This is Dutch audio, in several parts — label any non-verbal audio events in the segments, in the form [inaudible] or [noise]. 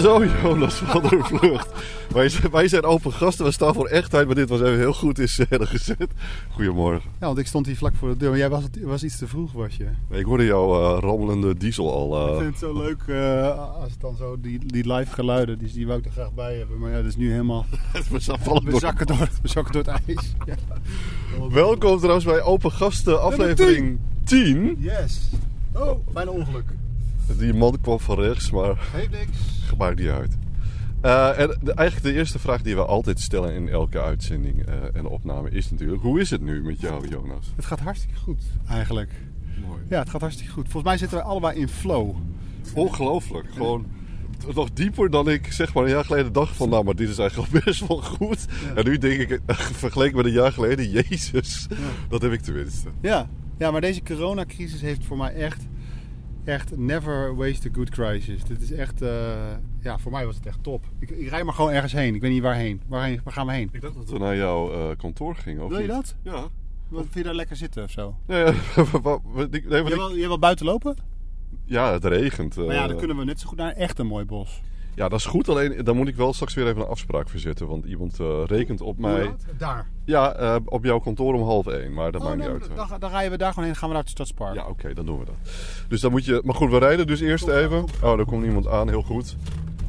Zo Jonas van der Vlucht. Wij zijn, wij zijn open gasten, we staan voor echtheid, maar dit was even heel goed in scène [laughs] gezet. Goedemorgen. Ja, want ik stond hier vlak voor de deur. Maar jij was, was iets te vroeg, was je? Nee, ik hoorde jouw uh, rammelende diesel al. Ik Uh... vind het zo leuk uh, als het dan zo, die, die live geluiden, die, die wou ik er graag bij hebben. Maar ja, dat is nu helemaal... [laughs] we zakken door, we zakken door het ijs. [laughs] Ja. Welkom trouwens bij Open Gasten aflevering 10. Yes. Oh, bijna ongeluk. Die man kwam van rechts, maar... Heeft niks. Maakt niet uit. Uh, en de, eigenlijk de eerste vraag die we altijd stellen in elke uitzending uh, en opname is natuurlijk... Hoe is het nu met jou, Jonas? Het gaat hartstikke goed, eigenlijk. Mooi. Ja, het gaat hartstikke goed. Volgens mij zitten we allebei in flow. Ongelooflijk. Gewoon nog dieper dan ik zeg maar een jaar geleden dacht van... Nou, maar dit is eigenlijk best wel goed. Ja. En nu denk ik, vergeleken met een jaar geleden... Jezus, ja. dat heb ik tenminste. Ja. ja, maar deze coronacrisis heeft voor mij echt... Echt never waste a good crisis. Dit is echt... Uh, ja, voor mij was het echt top. Ik, ik rijd maar gewoon ergens heen. Ik weet niet waarheen. Waarheen, waar gaan we heen? Ik dacht dat we naar jouw uh, kantoor gingen. Of Wil je niet? dat? Ja. Wat, vind je daar lekker zitten of zo? [laughs] Nee, ja, nee, jij, wil, jij wil buiten lopen? Ja, het regent. Maar ja, dan kunnen we net zo goed naar echt een mooi bos. Ja, dat is goed. Alleen dan moet ik wel straks weer even een afspraak verzetten. Want iemand uh, rekent op mij. Daar? Ja, uh, op jouw kantoor om half één. Maar dat oh, maakt nee, niet uit. Dan, dan rijden we daar gewoon heen. gaan we naar het Stadspark. Ja, oké, okay, dan doen we dat. Dus dan moet je. Maar goed, we rijden dus eerst kom, even. Oh, daar komt iemand aan. Heel goed.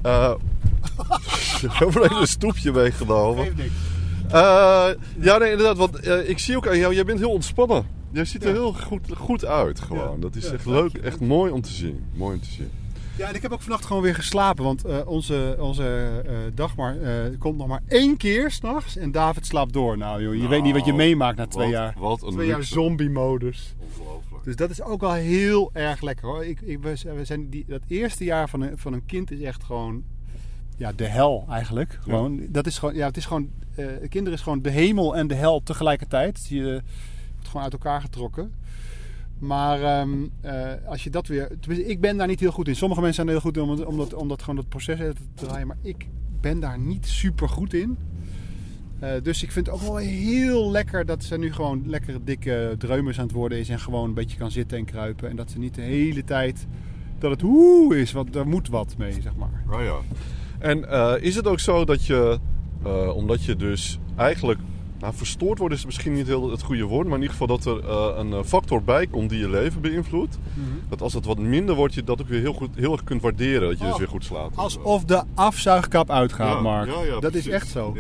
Uh, we hebben even een stoepje meegenomen. Geef niks. Ja, nee, inderdaad. Want ik zie ook aan jou, jij bent heel ontspannen. Jij ziet er ja. heel goed, goed uit gewoon. Ja. Dat is ja, echt leuk, echt mooi om te zien. Mooi om te zien. Ja, en ik heb ook vannacht gewoon weer geslapen. Want uh, onze, onze uh, Dagmar komt nog maar één keer s'nachts. En David slaapt door. Nou joh, je nou, weet niet wat je meemaakt na twee wat, jaar. Wat een twee jaar zombie-modus. Ongelooflijk. Dus dat is ook wel heel erg lekker hoor. Ik, ik, we zijn die, dat eerste jaar van een, van een kind is echt gewoon ja, de hel eigenlijk. Gewoon, ja. Dat is gewoon, ja, het is gewoon, uh, kinderen is gewoon de hemel en de hel tegelijkertijd. Je wordt gewoon uit elkaar getrokken. Maar um, uh, als je dat weer. Tenminste, ik ben daar niet heel goed in. Sommige mensen zijn er heel goed in om, dat, om dat gewoon dat proces te draaien. Maar ik ben daar niet super goed in. Uh, dus ik vind het ook wel heel lekker dat ze nu gewoon lekkere dikke dreumers aan het worden is. En gewoon een beetje kan zitten en kruipen. En dat ze niet de hele tijd. Dat het hoe is, want daar moet wat mee, zeg maar. Oh ja. En uh, is het ook zo dat je, omdat je dus eigenlijk, nou verstoord wordt is misschien niet heel het goede woord, maar in ieder geval dat er uh, een factor bij komt die je leven beïnvloedt. Mm -hmm. Dat als het wat minder wordt, je dat ook weer heel, goed, heel erg kunt waarderen, dat je oh, dus weer goed slaapt. Alsof de afzuigkap uitgaat, ja, Mark. Ja, ja, dat precies. is echt zo.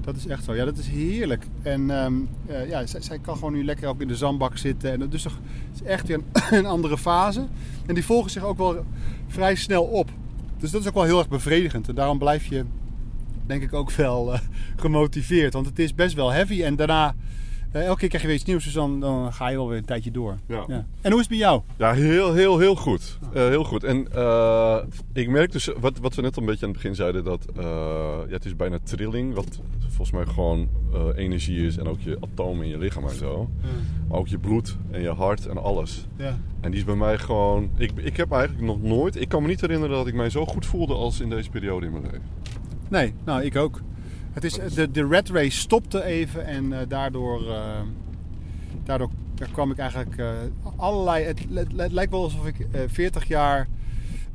Dat is echt zo. Ja, dat is heerlijk. En um, uh, ja, zij, zij, kan gewoon nu lekker ook in de zandbak zitten. En dus toch, het is echt weer een, [clears throat] een andere fase. En die volgen zich ook wel vrij snel op. Dus dat is ook wel heel erg bevredigend. En daarom blijf je, denk ik, ook wel uh, gemotiveerd. Want het is best wel heavy. En daarna, uh, elke keer krijg je weer iets nieuws. Dus dan, dan ga je wel weer een tijdje door. Ja. Ja. En hoe is het bij jou? Ja, heel, heel, heel goed. Uh, heel goed. En ik merk dus, wat, wat we net een beetje aan het begin zeiden, dat ja, het is bijna trilling. Wat volgens mij gewoon energie is. En ook je atomen in je lichaam en zo. Maar ook je bloed en je hart en alles. Ja. En die is bij mij gewoon. Ik, ik heb eigenlijk nog nooit. Ik kan me niet herinneren dat ik mij zo goed voelde als in deze periode in mijn leven. Nee, nou ik ook. Het is, de, de red race stopte even en uh, daardoor, uh, daardoor kwam ik eigenlijk uh, allerlei. Het, het, het, lijkt wel alsof ik 40 jaar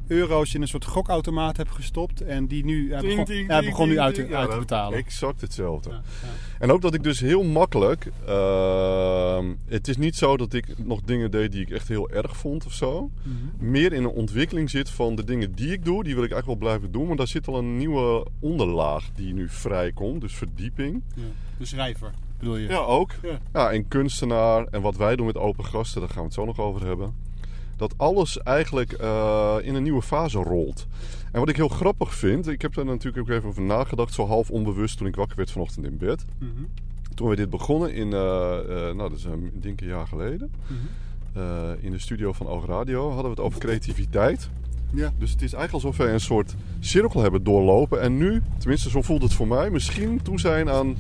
euro's in een soort gokautomaat heb gestopt. En die nu ja, begon, ding, nu uit, ding. uit te betalen. Exact hetzelfde. En ook dat ik dus heel makkelijk. Uh, het is niet zo dat ik nog dingen deed die ik echt heel erg vond of zo. Mm -hmm. Meer in een ontwikkeling zit van de dingen die ik doe. Die wil ik eigenlijk wel blijven doen. Maar daar zit al een nieuwe onderlaag die nu vrijkomt. Dus verdieping. Ja. De schrijver bedoel je? Ja, ook. Ja. ja, en kunstenaar. En wat wij doen met open gasten, daar gaan we het zo nog over hebben. Dat alles eigenlijk uh, in een nieuwe fase rolt. En wat ik heel grappig vind, ik heb daar natuurlijk ook even over nagedacht, zo half onbewust toen ik wakker werd vanochtend in bed. Mm -hmm. Toen we dit begonnen in, uh, uh, nou dat is een, denk een jaar geleden, mm -hmm. in de studio van Oog Radio, hadden we het over creativiteit. Ja. Dus het is eigenlijk alsof wij een soort cirkel hebben doorlopen. En nu, tenminste zo voelt het voor mij, misschien toe zijn aan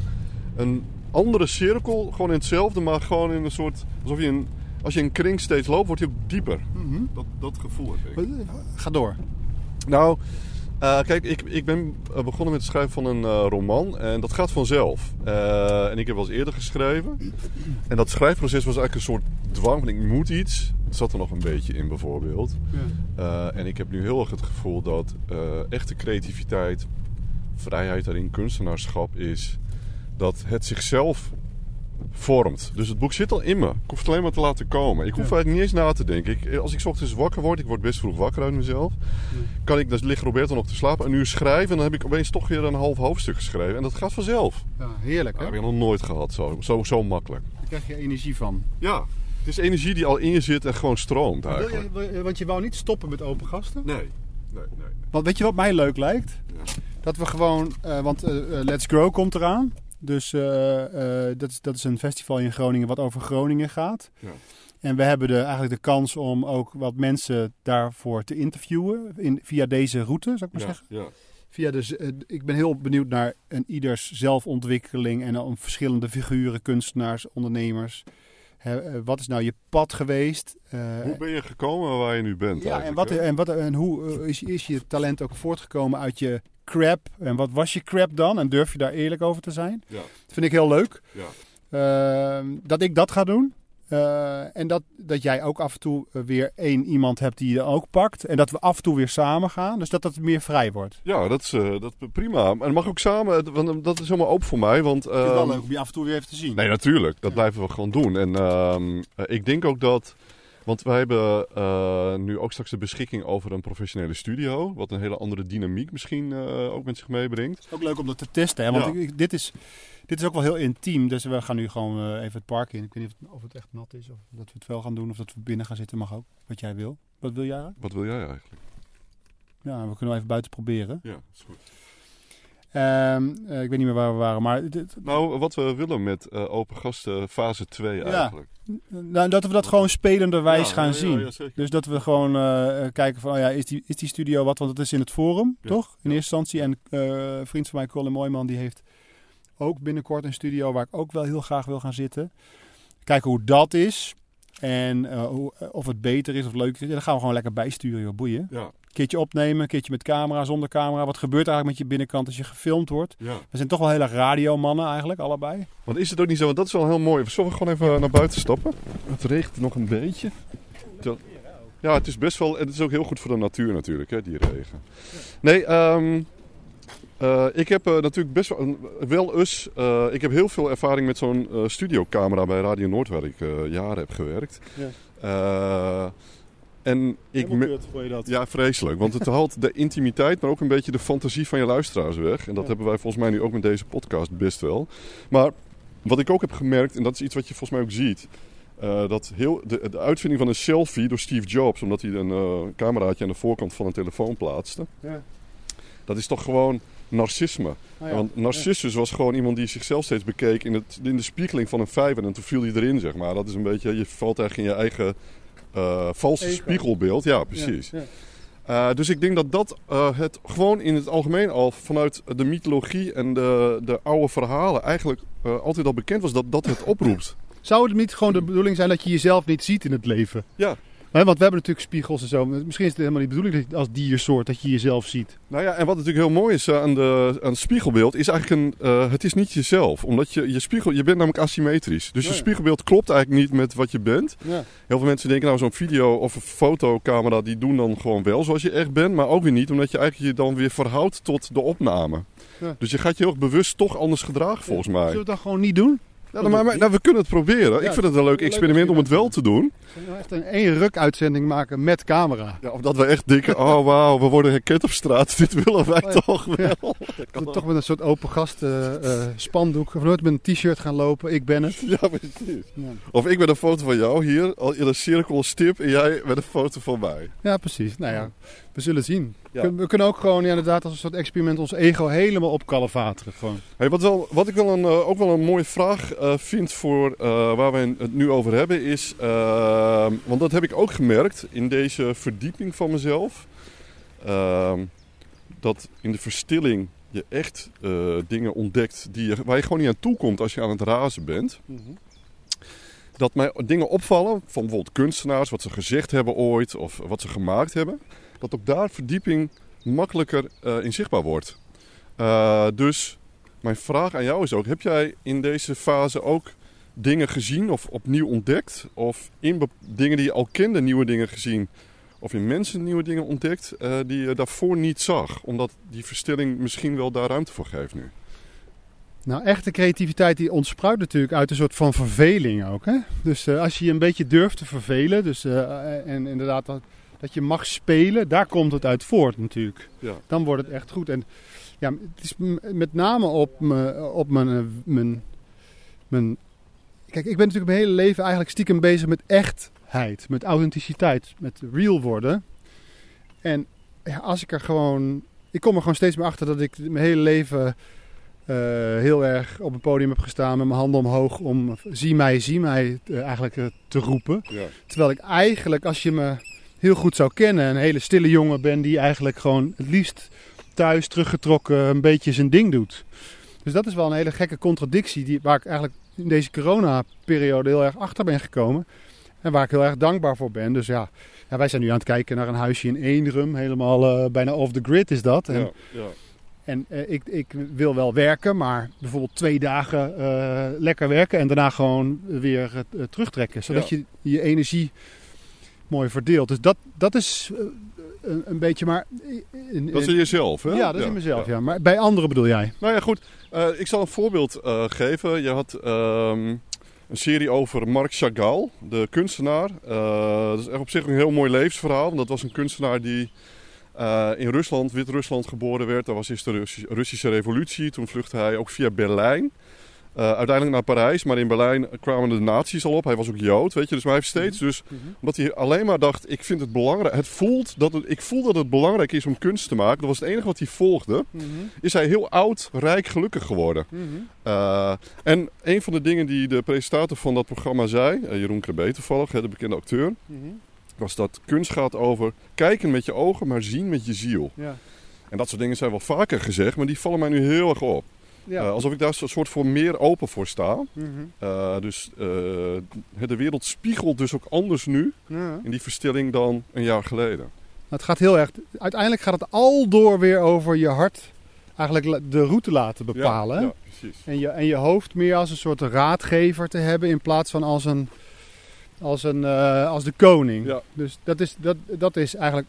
een andere cirkel. Gewoon in hetzelfde, maar gewoon in een soort, alsof je een, als je een kring steeds loopt, wordt je ook dieper. Mm -hmm. dat, dat gevoel heb ik. Ga door. Nou, Uh, kijk, ik, ik ben begonnen met het schrijven van een uh, roman en dat gaat vanzelf. Uh, en ik heb wel eens eerder geschreven. En dat schrijfproces was eigenlijk een soort dwang van ik moet iets. Dat zat er nog een beetje in bijvoorbeeld. Ja. en ik heb nu heel erg het gevoel dat echte creativiteit, vrijheid daarin, kunstenaarschap is... dat het zichzelf vormt. Dus het boek zit al in me. Ik hoef het alleen maar te laten komen. Ik hoef eigenlijk niet eens na te denken. Ik, als ik ochtends wakker word, ik word best vroeg wakker uit mezelf. Kan ik, dan ligt Roberto nog te slapen, een uur schrijven. En dan heb ik opeens toch weer een half hoofdstuk geschreven. En dat gaat vanzelf. Ja, heerlijk hè? Dat heb ik nog nooit gehad, zo, zo, zo makkelijk. Daar krijg je energie van. Ja, het is energie die al in je zit en gewoon stroomt eigenlijk. Wil je, want je wou niet stoppen met open gasten? Nee, nee, nee. Want weet je wat mij leuk lijkt? Ja. Dat we gewoon, uh, want uh, Let's Grow komt eraan. Dus uh, uh, dat, is, dat is een festival in Groningen wat over Groningen gaat. Ja. En we hebben de, eigenlijk de kans om ook wat mensen daarvoor te interviewen in, via deze route, zou ik maar ja, zeggen. Ja. Via de, uh, ik ben heel benieuwd naar een ieders zelfontwikkeling en om verschillende figuren, kunstenaars, ondernemers. He, wat is nou je pad geweest? hoe ben je gekomen waar je nu bent? Ja, en, wat, en, wat, en hoe is, is je talent ook voortgekomen uit je crap. En wat was je crap dan? En durf je daar eerlijk over te zijn? Ja. Dat vind ik heel leuk. Ja. Uh, dat ik dat ga doen. Uh, en dat, dat jij ook af en toe weer één iemand hebt die je ook pakt. En dat we af en toe weer samen gaan. Dus dat dat meer vrij wordt. Ja, dat is, uh, dat prima. En dat mag ook samen. Want dat is helemaal open voor mij. Want, uh, het is wel leuk om je af en toe weer even te zien. Nee, natuurlijk. Dat ja. blijven we gewoon doen. En ehm, ik denk ook dat... Want wij hebben uh, nu ook straks de beschikking over een professionele studio. Wat een hele andere dynamiek misschien uh, ook met zich meebrengt. Ook leuk om dat te testen. Hè? Want ja. ik, dit, is, dit is ook wel heel intiem. Dus we gaan nu gewoon uh, even het park in. Ik weet niet of het, of het, echt nat is. Of dat we het wel gaan doen. Of dat we binnen gaan zitten. Mag ook. Wat jij wil. Wat wil jij? Wat wil jij eigenlijk? Ja, we kunnen wel even buiten proberen. Ja, is goed. Um, uh, ik weet niet meer waar we waren, maar... Nou, wat we willen met uh, Open Gasten fase 2 eigenlijk. Ja, nou, dat we dat gewoon spelenderwijs ja, gaan ja, zien. Dus dat we gewoon uh, kijken van, oh ja, is die, is die studio wat? Want het is in het Forum, toch? In eerste instantie. En een vriend van mij, Colin Mooijman, die heeft ook binnenkort een studio waar ik ook wel heel graag wil gaan zitten. Kijken hoe dat is. En hoe, of het beter is of leuker is. Dan gaan we gewoon lekker bijsturen, joh. Boeien. Ja. Keertje opnemen, een keertje met camera, zonder camera. Wat gebeurt er eigenlijk met je binnenkant als je gefilmd wordt? Ja. We zijn toch wel heel erg radiomannen eigenlijk, allebei. Want is het ook niet zo? Want dat is wel heel mooi. Zullen we gewoon even naar buiten stappen? Het regent nog een beetje. Ja, het is best wel... En het is ook heel goed voor de natuur natuurlijk, hè, die regen. Nee, um, uh, ik heb uh, natuurlijk best wel... Wel eens... Uh, ik heb heel veel ervaring met zo'n studiocamera bij Radio Noord, waar ik jaren heb gewerkt. Ja. En ik kut, je dat? Ja, vreselijk. Want het haalt de intimiteit, maar ook een beetje de fantasie van je luisteraars weg. En dat Ja. hebben wij volgens mij nu ook met deze podcast best wel. Maar wat ik ook heb gemerkt, en dat is iets wat je volgens mij ook ziet. eh, dat heel, de, de uitvinding van een selfie door Steve Jobs, omdat hij een eh, cameraatje aan de voorkant van een telefoon plaatste. Ja. Dat is toch gewoon narcisme. Ah, ja. Want Narcissus was gewoon iemand die zichzelf steeds bekeek in, het, in de spiegeling van een vijver. En toen viel hij erin, zeg maar. Dat is een beetje, je valt eigenlijk in je eigen eh, valse Ego. spiegelbeeld. Ja, precies. Ja, ja. Eh, dus ik denk dat dat eh, het gewoon in het algemeen al vanuit de mythologie en de, de oude verhalen eigenlijk altijd al bekend was dat dat het oproept. Zou het niet gewoon de bedoeling zijn dat je jezelf niet ziet in het leven? Ja. Want we hebben natuurlijk spiegels en zo. Misschien is het helemaal niet de bedoeling dat je als diersoort dat je jezelf ziet. Nou ja, en wat natuurlijk heel mooi is eh, aan, de, aan het spiegelbeeld, is eigenlijk een. eh, het is niet jezelf. Omdat je, je spiegel, je bent namelijk asymmetrisch. Dus Ja, je spiegelbeeld klopt eigenlijk niet met wat je bent. Ja. Heel veel mensen denken, nou, zo'n video of een fotocamera, die doen dan gewoon wel zoals je echt bent. Maar ook weer niet, omdat je eigenlijk je dan weer verhoudt tot de opname. Ja. Dus je gaat je heel erg bewust toch anders gedragen, volgens mij. Zullen we dan gewoon niet doen? Ja, maar, maar- nou, we kunnen het proberen. ik vind het een leuk experiment om het wel te doen. Zullen we nou echt een één ruk uitzending maken met camera? Ja, of dat we echt denken, oh wauw, we worden herkend op straat. Dit willen wij Oh ja. toch wel. We toch met een soort open gast eh, spandoek of nooit met een t-shirt gaan lopen. Ik ben het. [laughs] Ja, precies. Ja, Of ik met een foto van jou hier, al in een cirkel stip, en jij met een foto van mij. ja precies. Nou ja, we zullen zien. Ja. We kunnen ook gewoon ja, inderdaad als een soort experiment ons ego helemaal opkalevateren. Gewoon. Hey, wat, wel, wat ik wel een, eh, ook wel een mooie vraag eh, vind voor eh, waar wij het nu over hebben is... eh, want dat heb ik ook gemerkt in deze verdieping van mezelf. ehm, dat in de verstilling je echt dingen ontdekt die je, waar je gewoon niet aan toe komt als je aan het razen bent. dat mij dingen opvallen van bijvoorbeeld kunstenaars, wat ze gezegd hebben ooit of wat ze gemaakt hebben. Dat ook daar verdieping makkelijker uh, inzichtbaar wordt. Uh, dus mijn vraag aan jou is ook: heb jij in deze fase ook dingen gezien of opnieuw ontdekt? Of in dingen die je al kende, nieuwe dingen gezien? Of in mensen nieuwe dingen ontdekt uh, die je daarvoor niet zag? Omdat die verstilling misschien wel daar ruimte voor geeft nu. Nou, echte creativiteit die ontspruit natuurlijk uit een soort van verveling ook. Hè? Dus als je je een beetje durft te vervelen, dus, en inderdaad dat, je mag spelen, daar komt het uit voort natuurlijk. Ja. Dan wordt het echt goed. En ja, het is met name op, me, op mijn, mijn, mijn... Kijk, ik ben natuurlijk mijn hele leven eigenlijk stiekem bezig met echtheid, met authenticiteit, met real worden. En ja, als ik er gewoon... Ik kom er gewoon steeds meer achter dat ik mijn hele leven uh, heel erg op een podium heb gestaan met mijn handen omhoog om zie mij, zie mij uh, eigenlijk uh, te roepen. Ja. Terwijl ik eigenlijk, als je me heel goed zou kennen, een hele stille jongen ben die eigenlijk gewoon het liefst thuis teruggetrokken een beetje zijn ding doet. Dus dat is wel een hele gekke contradictie die, waar ik eigenlijk in deze corona-periode heel erg achter ben gekomen. En waar ik heel erg dankbaar voor ben. Dus ja, ja wij zijn nu aan het kijken naar een huisje in Eenrum. Helemaal bijna off the grid is dat. En, Ja, ja. en uh, ik, ik wil wel werken, maar bijvoorbeeld twee dagen uh, lekker werken en daarna gewoon weer terugtrekken. Zodat je je energie mooi verdeelt. Dus dat, dat is een, een beetje maar... In, Dat is in jezelf, hè? ja, dat is in mezelf, ja. Maar bij anderen bedoel jij? Nou ja, goed. Eh, ik zal een voorbeeld eh, geven. Je had ehm, een serie over Marc Chagall, de kunstenaar. Eh, dat is echt op zich een heel mooi levensverhaal. Want dat was een kunstenaar die eh, in Rusland, Wit-Rusland, geboren werd. Dat was eerst de Russi- Russische revolutie. Toen vluchtte hij ook via Berlijn. Eh, uiteindelijk naar Parijs, maar in Berlijn kwamen de nazi's al op. Hij was ook Jood, weet je. Dus maar hij heeft steeds, dus omdat hij alleen maar dacht: ik vind het belangrijk. Het voelt dat het, ik voel dat het belangrijk is om kunst te maken. Dat was het enige wat hij volgde. Is hij heel oud, rijk, gelukkig geworden. Uh, en een van de dingen die de presentator van dat programma zei, uh, Jeroen Krabbe toevallig, hè, de bekende acteur, was dat kunst gaat over kijken met je ogen, maar zien met je ziel. Ja. En dat soort dingen zijn wel vaker gezegd, maar die vallen mij nu heel erg op. Ja. Uh, alsof ik daar een soort voor meer open voor sta. Mhm. Uh, dus uh, de wereld spiegelt dus ook anders nu ja. in die verstilling dan een jaar geleden. Het gaat heel erg. Uiteindelijk gaat het al door weer over je hart eigenlijk de route laten bepalen. Ja, precies. En, je, en je hoofd meer als een soort raadgever te hebben in plaats van als, een, als, een, als de koning. Ja. Dus dat is, dat, dat is eigenlijk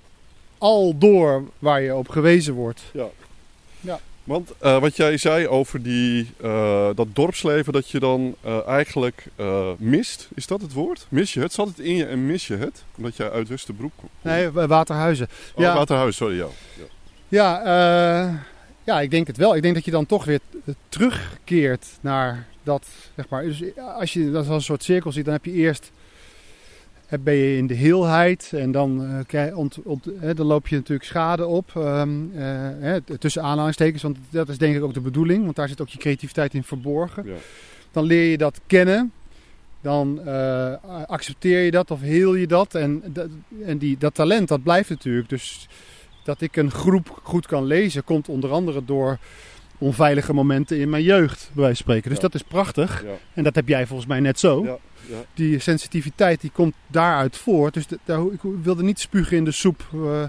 al door waar je op gewezen wordt. Ja. Ja. Want uh, wat jij zei over die, uh, dat dorpsleven dat je dan uh, eigenlijk mist, is dat het woord? Mis je het? Zat het in je en mis je het? Omdat jij uit Westerbroek komt? Nee, Waterhuizen. Oh, ja. Waterhuis, sorry. Ja, ja, ja, eh, ja, ik denk het wel. Ik denk dat je dan toch weer terugkeert naar dat, zeg maar. Dus als je dat als een soort cirkel ziet, dan heb je eerst ben je in de heelheid en dan, krijg, ont, ont, hè, dan loop je natuurlijk schade op. Um, uh, hè, tussen aanhalingstekens, want dat is denk ik ook de bedoeling, want daar zit ook je creativiteit in verborgen. Ja. Dan leer je dat kennen. Dan uh, accepteer je dat of heel je dat. En, dat, en die, dat talent, dat blijft natuurlijk. Dus dat ik een groep goed kan lezen, komt onder andere door onveilige momenten in mijn jeugd, bij wijze van spreken. Dus Ja. dat is prachtig. Ja. En dat heb jij volgens mij net zo. Ja. Die sensitiviteit die komt daaruit voort. Dus de, daar, ik wilde niet spugen in de soep uh,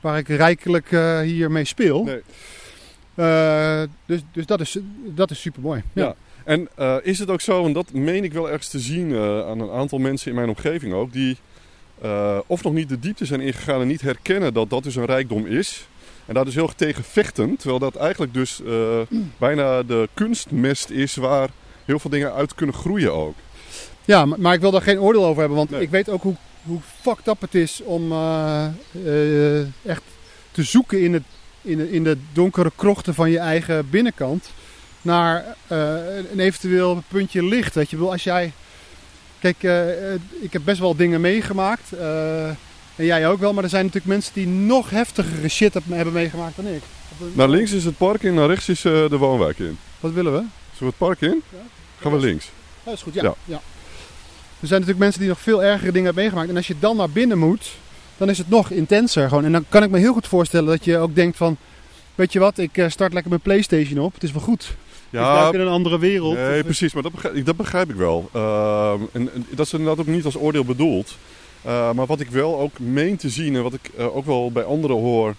waar ik rijkelijk uh, hiermee speel. Nee. Uh, dus dus dat, is, dat is super mooi. Ja. Ja. En is het ook zo, en dat meen ik wel ergens te zien aan een aantal mensen in mijn omgeving ook, die of nog niet de diepte zijn ingegaan en niet herkennen dat dat dus een rijkdom is. En daar dus heel tegen vechten, terwijl dat eigenlijk dus bijna de kunstmest is waar heel veel dingen uit kunnen groeien ook. Ja, maar, maar ik wil daar geen oordeel over hebben, want Nee. ik weet ook hoe, hoe fucked up het is om uh, uh, echt te zoeken in, het, in, de, in de donkere krochten van je eigen binnenkant naar uh, een eventueel puntje licht. Weet je, wel, als jij. Kijk, ik heb best wel dingen meegemaakt. En jij ook wel, maar er zijn natuurlijk mensen die nog heftigere shit hebben meegemaakt dan ik. Naar links is het park in, naar rechts is de woonwijk in. Wat willen we? Zullen we het park in? Ja. Gaan we links. Dat is goed, ja. ja. ja. Er zijn natuurlijk mensen die nog veel ergere dingen hebben meegemaakt. En als je dan naar binnen moet, dan is het nog intenser gewoon. En dan kan ik me heel goed voorstellen dat je ook denkt van... Weet je wat, ik start lekker mijn Playstation op. Het is wel goed. Ja, ik duik in een andere wereld. Nee, precies. Maar dat begrijp, ik, dat begrijp ik wel. Uh, en, en, dat is inderdaad ook niet als oordeel bedoeld. Uh, maar wat ik wel ook meen te zien en wat ik uh, ook wel bij anderen hoor...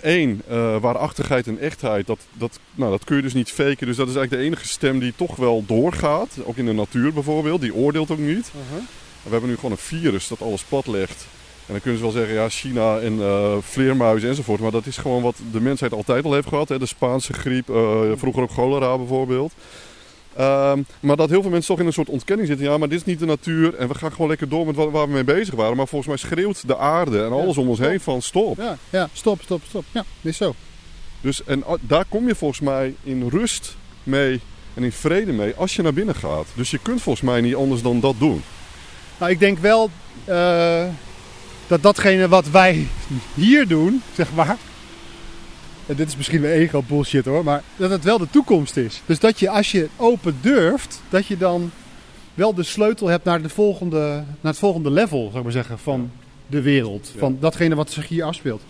Eén, uh, waarachtigheid en echtheid, dat, dat, nou, dat kun je dus niet faken. Dus dat is eigenlijk de enige stem die toch wel doorgaat. Ook in de natuur bijvoorbeeld, die oordeelt ook niet. Uh-huh. We hebben nu gewoon een virus dat alles plat legt. En dan kunnen ze wel zeggen, ja, China en uh, vleermuizen enzovoort. Maar dat is gewoon wat de mensheid altijd al heeft gehad. Hè? De Spaanse griep, uh, vroeger ook cholera bijvoorbeeld. Um, maar dat heel veel mensen toch in een soort ontkenning zitten. Ja, maar dit is niet de natuur en we gaan gewoon lekker door met wat, waar we mee bezig waren. Maar volgens mij schreeuwt de aarde en alles ja, om ons heen van stop. Ja, ja, stop, stop, stop. Ja, is zo. Dus, en daar kom je volgens mij in rust mee en in vrede mee als je naar binnen gaat. Dus je kunt volgens mij niet anders dan dat doen. Nou, ik denk wel uh, dat datgene wat wij hier doen, zeg maar, en dit is misschien weer ego bullshit hoor, maar dat het wel de toekomst is. Dus dat je als je open durft, dat je dan wel de sleutel hebt naar, de volgende, naar het volgende level, zou ik maar zeggen, van de wereld. Ja. Van datgene wat zich hier afspeelt.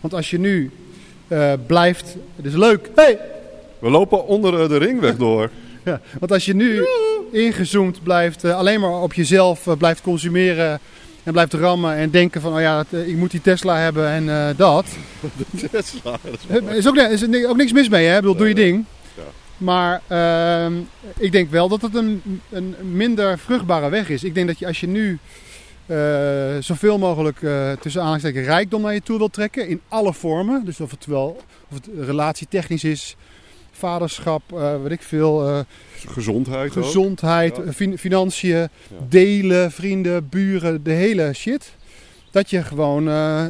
Want als je nu uh, blijft, het is leuk. Hey! We lopen onder de ringweg door. [laughs] ja, want als je nu ingezoomd blijft, uh, alleen maar op jezelf uh, blijft consumeren en blijft rammen en denken van, oh ja, ik moet die Tesla hebben en uh, dat. [laughs] De Tesla. Er is ook, is ook niks mis mee, hè? Ik bedoel, doe je ding. Ja. Maar uh, ik denk wel dat het een, een minder vruchtbare weg is. Ik denk dat je als je nu uh, zoveel mogelijk tussen aanhalingstekens rijkdom naar je toe wilt trekken, in alle vormen. Dus of het wel of het relatietechnisch is, vaderschap, uh, weet ik veel. Uh, gezondheid. Gezondheid, fin financiën, ja. delen, vrienden, buren, de hele shit. Dat je gewoon uh,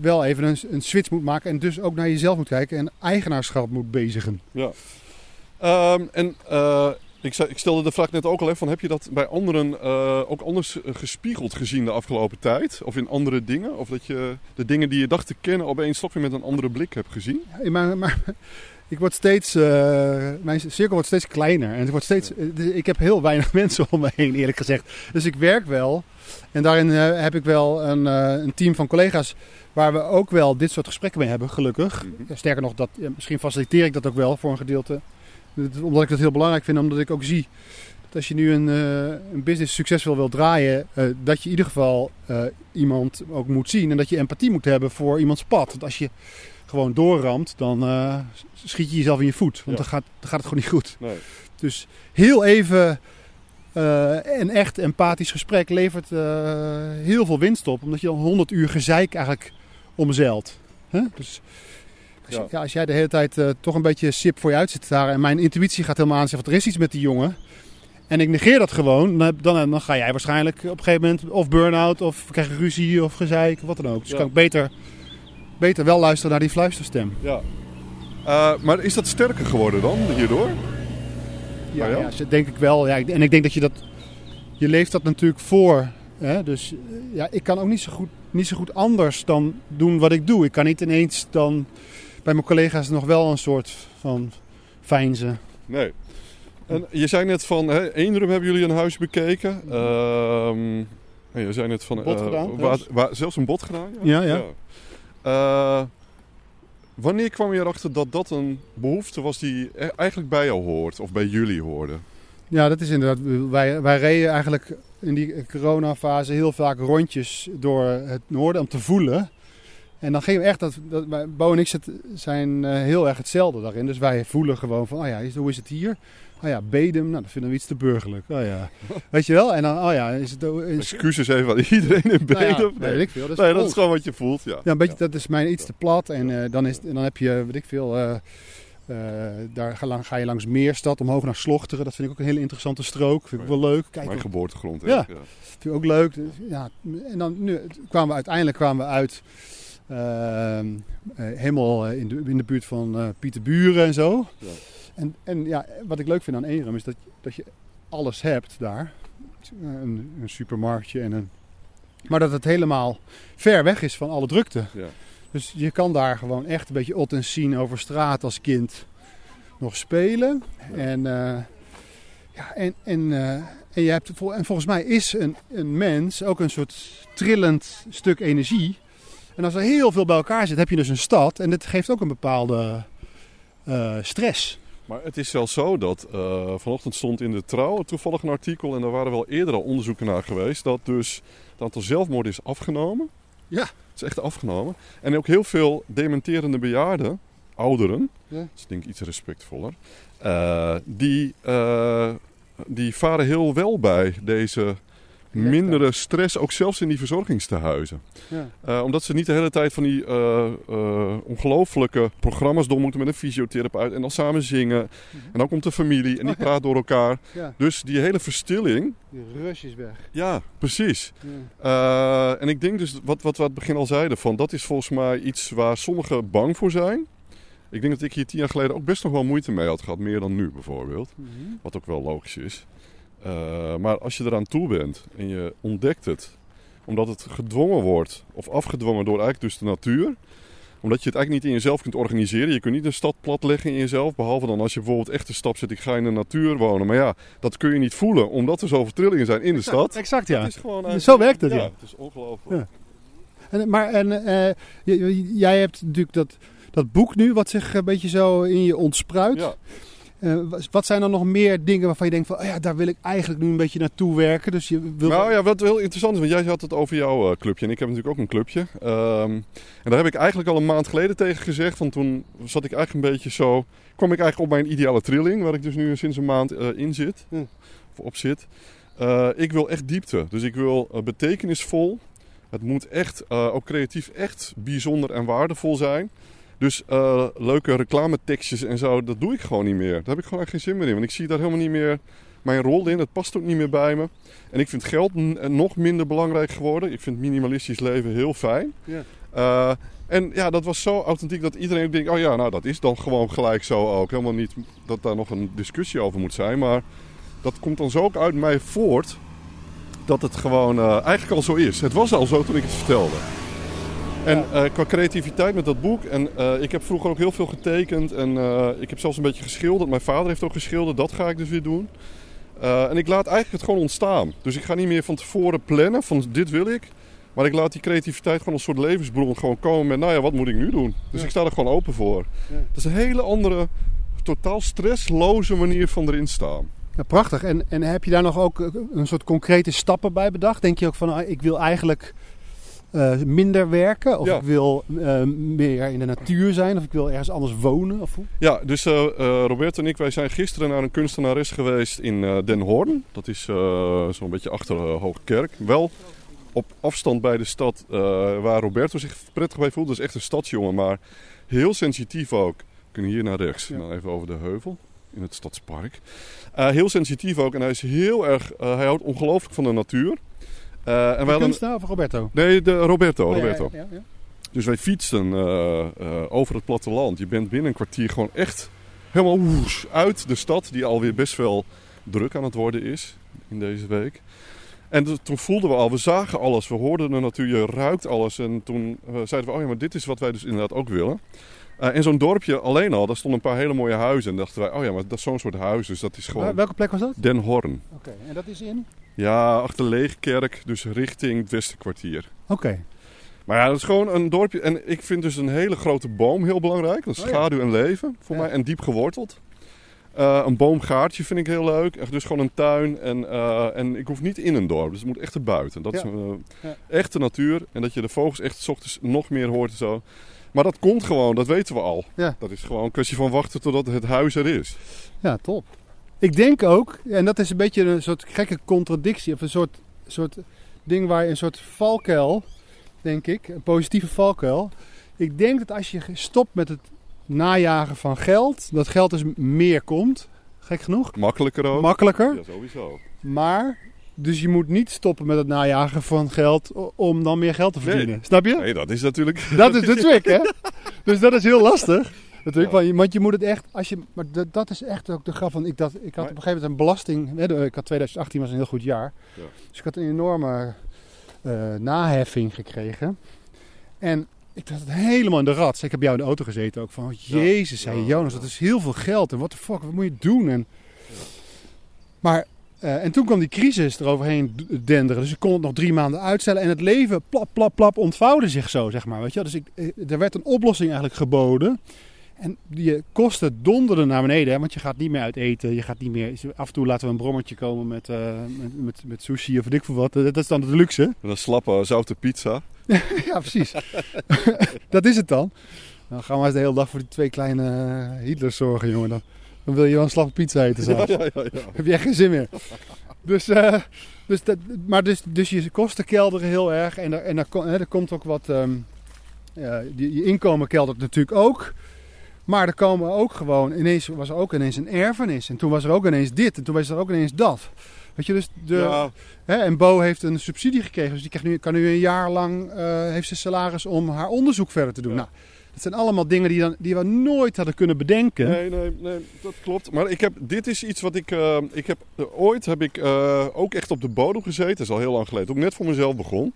wel even een, een, switch moet maken en dus ook naar jezelf moet kijken en eigenaarschap moet bezigen. Ja. Um, en ik, ik, stelde de vraag net ook al even van heb je dat bij anderen ook anders gespiegeld gezien de afgelopen tijd? Of in andere dingen? Of dat je de dingen die je dacht te kennen opeens toch weer met een andere blik hebt gezien? Ja, maar, maar ik word steeds, uh, mijn cirkel wordt steeds kleiner. En het wordt steeds, uh, ik heb heel weinig [laughs] mensen om me heen, eerlijk gezegd. Dus ik werk wel. En daarin uh, heb ik wel een, een, team van collega's waar we ook wel dit soort gesprekken mee hebben, gelukkig. Mm -hmm. Sterker nog, dat, misschien faciliteer ik dat ook wel voor een gedeelte. Omdat ik dat heel belangrijk vind, omdat ik ook zie dat als je nu een, een business succesvol wil draaien, dat je in ieder geval iemand ook moet zien. En dat je empathie moet hebben voor iemands pad. Want als je gewoon doorramt, dan uh, schiet je jezelf in je voet. Want ja. dan, gaat, dan gaat het gewoon niet goed. Nee. Dus heel even uh, een echt empathisch gesprek levert uh, heel veel winst op. Omdat je dan 100 uur gezeik eigenlijk omzeilt. Huh? Dus als, ja. Ja, als, jij de hele tijd toch een beetje sip voor je uit zit te staren. En mijn intuïtie gaat helemaal aan zeggen, er is iets met die jongen. En ik negeer dat gewoon. Dan, dan, dan ga jij waarschijnlijk op een gegeven moment of burn-out of krijg je ruzie of gezeik of wat dan ook. Dus kan ik beter beter wel luisteren naar die fluisterstem. Ja. Uh, maar is dat sterker geworden dan hierdoor? Ja, ja? denk ik wel. Ja, en ik denk dat je dat. Je leeft dat natuurlijk voor. Hè? Dus ja, ik kan ook niet zo, goed, niet zo goed anders dan doen wat ik doe. Ik kan niet ineens dan bij mijn collega's nog wel een soort van fijnzen. Nee. En je zei net van, hè, Eenrum hebben jullie een huis bekeken. Uh, je zei net van... Bot uh, gedaan, waar, waar, zelfs een bot gedaan? Ja, ja. ja. Uh, wanneer kwam je erachter dat dat een behoefte was die eigenlijk bij jou hoort of bij jullie hoorde? Ja, dat is inderdaad. Wij, wij reden eigenlijk in die coronafase heel vaak rondjes door het noorden om te voelen. En dan gingen we echt, dat, dat, Bo en ik zijn uh, heel erg hetzelfde daarin. Dus wij voelen gewoon van, oh ja, hoe is het hier? Oh ja, Bedem, nou, dat vinden we iets te burgerlijk. Oh ja, [laughs] weet je wel? En dan, oh ja, is het... Is... Excuses even aan iedereen in Bedem. Nou ja, nee, weet ik veel. Dat is, nee, dat is gewoon wat je voelt, ja. Ja, een beetje, dat is mij iets te plat. En uh, dan, is, dan heb je, weet ik veel... Uh, uh, daar ga, ga, je langs Meerstad, omhoog naar Slochteren. Dat vind ik ook een hele interessante strook. Vind ik wel leuk. Kijk, Mijn geboortegrond. Ja, ja, vind ik ook leuk. Dus, ja, en dan nu kwamen we uiteindelijk kwamen we uit... Uh, helemaal in de, in de buurt van Pieterburen en zo. Ja. En, en ja, wat ik leuk vind aan Erum is dat, dat je alles hebt daar. Een, een supermarktje en een... Maar dat het helemaal ver weg is van alle drukte. Ja. Dus je kan daar gewoon echt een beetje ot en zien over straat als kind nog spelen. Ja. En, uh, ja, en, en, uh, en, je hebt, en volgens mij is een, een mens ook een soort trillend stuk energie. En als er heel veel bij elkaar zit, heb je dus een stad. En dit geeft ook een bepaalde uh, stress. Maar het is zelfs zo dat uh, vanochtend stond in de Trouw toevallig een artikel... en daar waren wel eerder al onderzoeken naar geweest... dat dus het aantal zelfmoorden is afgenomen. Ja. is echt afgenomen. En ook heel veel dementerende bejaarden, ouderen, Ja. dat is denk ik iets respectvoller, eh, die, eh, die varen heel wel bij deze mindere stress, ook zelfs in die verzorgingstehuizen. Ja. Eh, omdat ze niet de hele tijd van die eh eh, ongelofelijke programma's door moeten met een fysiotherapeut en dan samen zingen. En dan komt de familie en die Oh praat door elkaar. ja. Dus die hele verstilling, Die rush is weg. ja, precies. Ja. Eh, en ik denk dus, wat, wat we aan het begin al zeiden, van, dat is volgens mij iets waar sommigen bang voor zijn. Ik denk dat ik hier tien jaar geleden ook best nog wel moeite mee had gehad, meer dan nu bijvoorbeeld. Mhm. Wat ook wel logisch is. Eh, maar als je eraan toe bent en je ontdekt het, omdat het gedwongen wordt, of afgedwongen door eigenlijk dus de natuur, omdat je het eigenlijk niet in jezelf kunt organiseren. Je kunt niet een stad platleggen in jezelf, behalve dan als je bijvoorbeeld echt de stap zet, ik ga in de natuur wonen. Maar ja, dat kun je niet voelen, omdat er zoveel trillingen zijn in de stad. Exact, ja. Is Zo werkt het, ja. Het is ongelooflijk. Ja. En, maar en, eh, jij hebt natuurlijk dat, dat boek nu, wat zich een beetje zo in je ontspruit. Ja. Eh, wat- zijn dan nog meer dingen waarvan je denkt van, oh ja, daar wil ik eigenlijk nu een beetje naartoe werken. Dus je wil... Nou ja, wat heel interessant is, want jij had het over jouw eh, clubje en ik heb natuurlijk ook een clubje. Ehm, en daar heb ik eigenlijk al een maand geleden tegen gezegd, want toen zat ik eigenlijk een beetje zo, kwam ik eigenlijk op mijn ideale trilling, waar ik dus nu sinds een maand eh, in zit, Hm. of op zit. Ik wil echt diepte, dus ik wil betekenisvol. Het moet echt, ook creatief, echt bijzonder en waardevol zijn. Dus eh, leuke reclametekstjes en zo, dat doe ik gewoon niet meer. Daar heb ik gewoon echt geen zin meer in, want ik zie daar helemaal niet meer mijn rol in. Het past ook niet meer bij me. En ik vind geld n- nog minder belangrijk geworden. Ik vind minimalistisch leven heel fijn. Ja. Eh, en ja, dat was zo authentiek dat iedereen denkt: oh ja, nou dat is dan gewoon gelijk zo ook. Helemaal niet dat daar nog een discussie over moet zijn. Maar dat komt dan zo ook uit mij voort dat het gewoon eh, eigenlijk al zo is. Het was al zo toen ik het vertelde. En eh, qua creativiteit met dat boek. En eh, ik heb vroeger ook heel veel getekend. En eh, ik heb zelfs een beetje geschilderd. Mijn vader heeft ook geschilderd. Dat ga ik dus weer doen. En ik laat eigenlijk het gewoon ontstaan. Dus ik ga niet meer van tevoren plannen van dit wil ik. Maar ik laat die creativiteit gewoon als een soort levensbron gewoon komen met, nou ja, wat moet ik nu doen? Dus Ja. ik sta er gewoon open voor. Ja. Dat is een hele andere, totaal stressloze manier van erin staan. Ja, prachtig. En, en heb je daar nog ook een soort concrete stappen bij bedacht? Denk je ook van, ah, ik wil eigenlijk eh, minder werken? Of Ja. ik wil eh, meer in de natuur zijn? Of ik wil ergens anders wonen? Of? Ja, dus eh, Roberto en ik, wij zijn gisteren naar een kunstenares geweest in Den Hoorn. Dat is zo'n beetje achter uh, Hoogkerk. Wel op afstand bij de stad waar Roberto zich prettig bij voelt. Dat is echt een stadsjongen, maar heel sensitief ook. We kunnen hier naar rechts, Ja. nou even over de heuvel in het stadspark. Heel sensitief ook en hij is heel erg, hij houdt ongelooflijk van de natuur. Eh, en wij De hadden, of Roberto? nee, de Roberto. Oh, Roberto. ja, ja, ja. Dus wij fietsten eh, eh, over het platteland. Je bent binnen een kwartier gewoon echt helemaal woes, uit de stad, die alweer best wel druk aan het worden is in deze week. En toen voelden we al, we zagen alles, we hoorden de natuur, je ruikt alles. En toen zeiden we, oh ja, maar dit is wat wij dus inderdaad ook willen. Eh, en zo'n dorpje alleen al, daar stonden een paar hele mooie huizen. En dachten wij, oh ja, maar dat is zo'n soort huis, dus dat is gewoon welke plek was dat? Den Horn. Oké, en dat is in? Ja, achter Leegkerk, dus richting het Westerkwartier. Oké. Maar ja, dat is gewoon een dorpje. En ik vind dus een hele grote boom heel belangrijk. Dat is Oh ja. schaduw en leven voor Ja. mij. En diep geworteld. Eh, een boomgaartje vind ik heel leuk. Echt dus gewoon een tuin. En, eh, en ik hoef niet in een dorp. Dus het moet echt erbuiten. Dat Ja. is Ja. echte natuur. En dat je de vogels echt 's ochtends nog meer hoort en zo. Maar dat komt gewoon. Dat weten we al. Ja. Dat is gewoon een kwestie van wachten totdat het huis er is. Ja, top. Ik denk ook, en dat is een beetje een soort gekke contradictie, of een soort, soort ding waar je een soort valkuil, denk ik, een positieve valkuil. Ik denk dat als je stopt met het najagen van geld, dat geld dus meer komt, gek genoeg, Makkelijker ook. makkelijker. ja, sowieso. Maar, dus je moet niet stoppen met het najagen van geld om dan meer geld te Nee. verdienen. Snap je? Nee, dat is natuurlijk... [laughs] Dat is de trick, hè? [laughs] Dus dat is heel lastig. Natuurlijk, Ja. want je- moet het echt, als je, maar dat, dat is echt ook de grap van, ik, dat, ik had Maar- op een gegeven moment een belasting, hè, ik had 2018 was een heel goed jaar, Ja. dus ik had een enorme eh, naheffing gekregen. En ik had het helemaal in de rat. Ik heb jou in de auto gezeten ook van, oh, jezus, zei Ja. Jonas, dat is heel veel geld en wat de fuck, wat moet je doen? En, Maar, eh, en toen kwam die crisis eroverheen denderen. Dus ik kon het nog drie maanden uitstellen. En het leven, plap, plap, plap, ontvouwde zich zo, zeg maar. Weet je? Dus ik, eh, er werd een oplossing eigenlijk geboden. En je kosten donderden naar beneden, hè, want je gaat niet meer uit eten. Je gaat niet meer. Af en toe laten we een brommertje komen met, uh, met, met, met, sushi of weet ik veel wat. Dat is dan [laughs] de luxe. En een slappe zoute pizza. ja, precies. [laughs] dat is het dan. Dan gaan we eens de hele dag voor die twee kleine Hitlers zorgen, jongen. Dan, dan wil je wel een slappe pizza eten. [laughs] Ja, ja, ja, ja, Heb je echt geen zin meer. Dus, uh, dus, dat, maar dus, dus je kosten kelderen heel erg. En er, en er, hè, er komt ook wat. Um, ja, je, je inkomen keldert natuurlijk ook. Maar er komen ook gewoon, ineens was er ook ineens een erfenis. En toen was er ook ineens dit. En toen was er ook ineens dat. Weet je, dus de, ja. hè, en Bo heeft een subsidie gekregen. Dus die krijgt nu, kan nu een jaar lang, uh, heeft ze salaris om haar onderzoek verder te doen. Ja. Nou, dat zijn allemaal dingen die, dan, die we nooit hadden kunnen bedenken. Nee, nee, nee, dat klopt. Maar ik heb, dit is iets wat ik, uh, ik heb, uh, ooit heb ik ook echt op de bodem gezeten. Dat is al heel lang geleden. Toen ik net voor mezelf begon.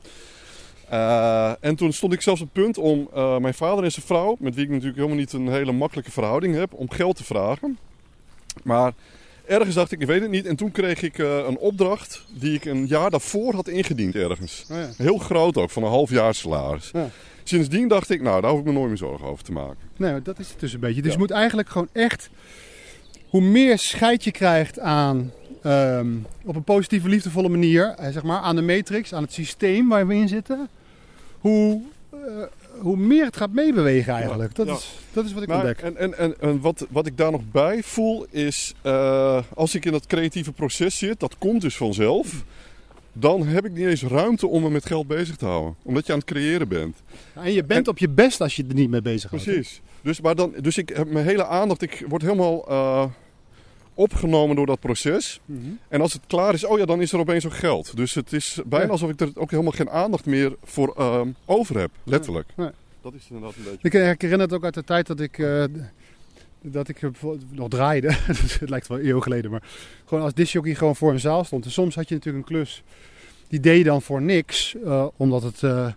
Uh, en toen stond ik zelfs op het punt om uh, mijn vader en zijn vrouw, met wie ik natuurlijk helemaal niet een hele makkelijke verhouding heb, om geld te vragen. Maar ergens dacht ik, ik weet het niet. En toen kreeg ik uh, een opdracht die ik een jaar daarvoor had ingediend ergens. Oh ja. Heel groot ook, van een half jaar salaris. Ja. Sindsdien dacht ik, nou, daar hoef ik me nooit meer zorgen over te maken. Nee, dat is het dus een beetje. Dus ja. je moet eigenlijk gewoon echt, hoe meer scheid je krijgt aan um, op een positieve, liefdevolle manier, zeg maar, aan de matrix, aan het systeem waar we in zitten, hoe, uh, hoe meer het gaat meebewegen eigenlijk. Dat, ja. is, dat is wat ik maar, ontdek. En, en, en, en wat, wat ik daar nog bij voel is, uh, als ik in dat creatieve proces zit, dat komt dus vanzelf. Dan heb ik niet eens ruimte om me met geld bezig te houden. Omdat je aan het creëren bent. Ja, en je bent en, op je best als je er niet mee bezig bent. Precies. Dus, maar dan, dus ik heb mijn hele aandacht, ik word helemaal uh, opgenomen door dat proces. Mm -hmm. En als het klaar is, oh ja, dan is er opeens ook geld. Dus het is bijna ja. alsof ik er ook helemaal geen aandacht meer voor uh, over heb, letterlijk. Nee. Nee. Dat is inderdaad een beetje... Ik, ik herinner het ook uit de tijd dat ik, uh, dat ik nog draaide. [laughs] het lijkt wel eeuw geleden, maar gewoon als discjockey gewoon voor een zaal stond. En soms had je natuurlijk een klus, die deed je dan voor niks, uh, omdat het... Uh,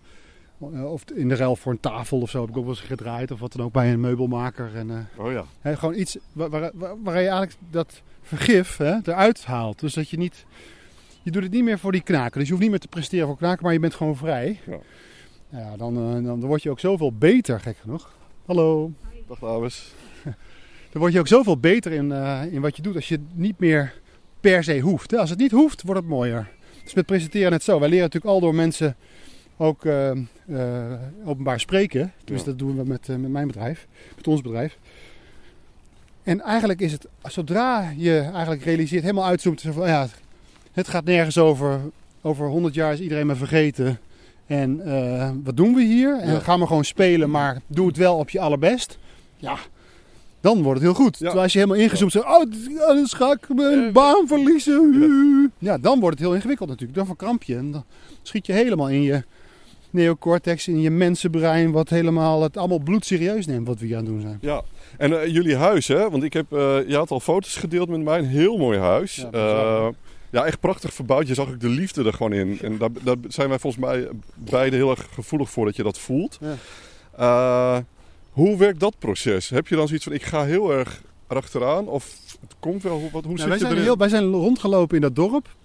of in de ruil voor een tafel of zo heb ik ook wel eens gedraaid. Of wat dan ook bij een meubelmaker. En, uh, oh ja. Hè, gewoon iets waar, waar, waar, waar, je eigenlijk dat vergif hè, eruit haalt. Dus dat je niet... Je doet het niet meer voor die knaken. Dus je hoeft niet meer te presteren voor knaken, maar je bent gewoon vrij. Ja, ja dan, dan, dan word je ook zoveel beter, gek genoeg. Hallo. Dag dames. Dan word je ook zoveel beter in, uh, in wat je doet als je het niet meer per se hoeft. Hè. Als het niet hoeft, wordt het mooier. Dus met presenteren net zo. Wij leren natuurlijk al door mensen ook uh, uh, openbaar spreken. Dus ja. dat doen we met, met mijn bedrijf, met ons bedrijf. En eigenlijk is het, zodra je eigenlijk realiseert, helemaal uitzoomt, van ja, het gaat nergens over. Over 100 jaar is iedereen me vergeten. En wat doen we hier? En ja. gaan we gewoon spelen, maar doe het wel op je allerbest. Ja, dan wordt het heel goed. Ja. Terwijl als je helemaal ingezoomd zegt, oh, dan ga ik mijn baan verliezen. Ja, dan wordt het heel ingewikkeld natuurlijk. Dan verkramp je en dan schiet je helemaal in je neocortex, in je mensenbrein, wat helemaal het allemaal bloedserieus neemt wat we hier aan het doen zijn. Ja, en uh, jullie huis, hè? Want ik heb, uh, je had al foto's gedeeld met mij, een heel mooi huis. Ja, uh, ja, echt prachtig verbouwd. Je zag ook de liefde er gewoon in. En daar, daar zijn wij volgens mij beide heel erg gevoelig voor dat je dat voelt. Ja. Hoe werkt dat proces? Heb je dan zoiets van, ik ga heel erg erachteraan? Of het komt wel, wat, hoe nou, zit wij je zijn erin? Heel, wij zijn rondgelopen in dat dorp.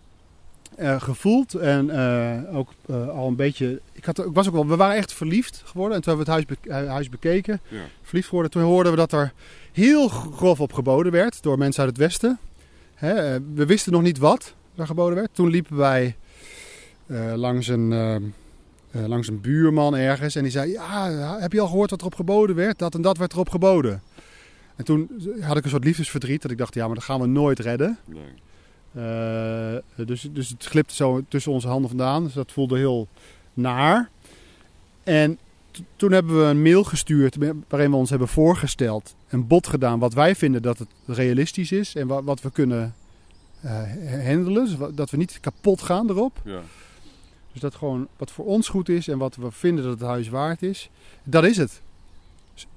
Uh, gevoeld en uh, ook uh, al een beetje. Ik, had, ik was ook wel, we waren echt verliefd geworden. En toen hebben we het huis, be huis bekeken. Ja. Verliefd geworden. Toen hoorden we dat er heel grof op geboden werd door mensen uit het westen. Hè, we wisten nog niet wat er geboden werd. Toen liepen wij langs, een, langs een buurman ergens. En die zei: Ja, heb je al gehoord wat er op geboden werd? Dat en dat werd erop geboden. En toen had ik een soort liefdesverdriet. Dat ik dacht: Ja, maar dat gaan we nooit redden. Nee. Uh, dus, dus het glipte zo tussen onze handen vandaan. Dus dat voelde heel naar. En toen hebben we een mail gestuurd waarin we ons hebben voorgesteld. Een bod gedaan wat wij vinden dat het realistisch is. En wat, wat we kunnen uh, handelen. Dus dat we niet kapot gaan erop. Ja. Dus dat gewoon wat voor ons goed is en wat we vinden dat het huis waard is. Dat is het.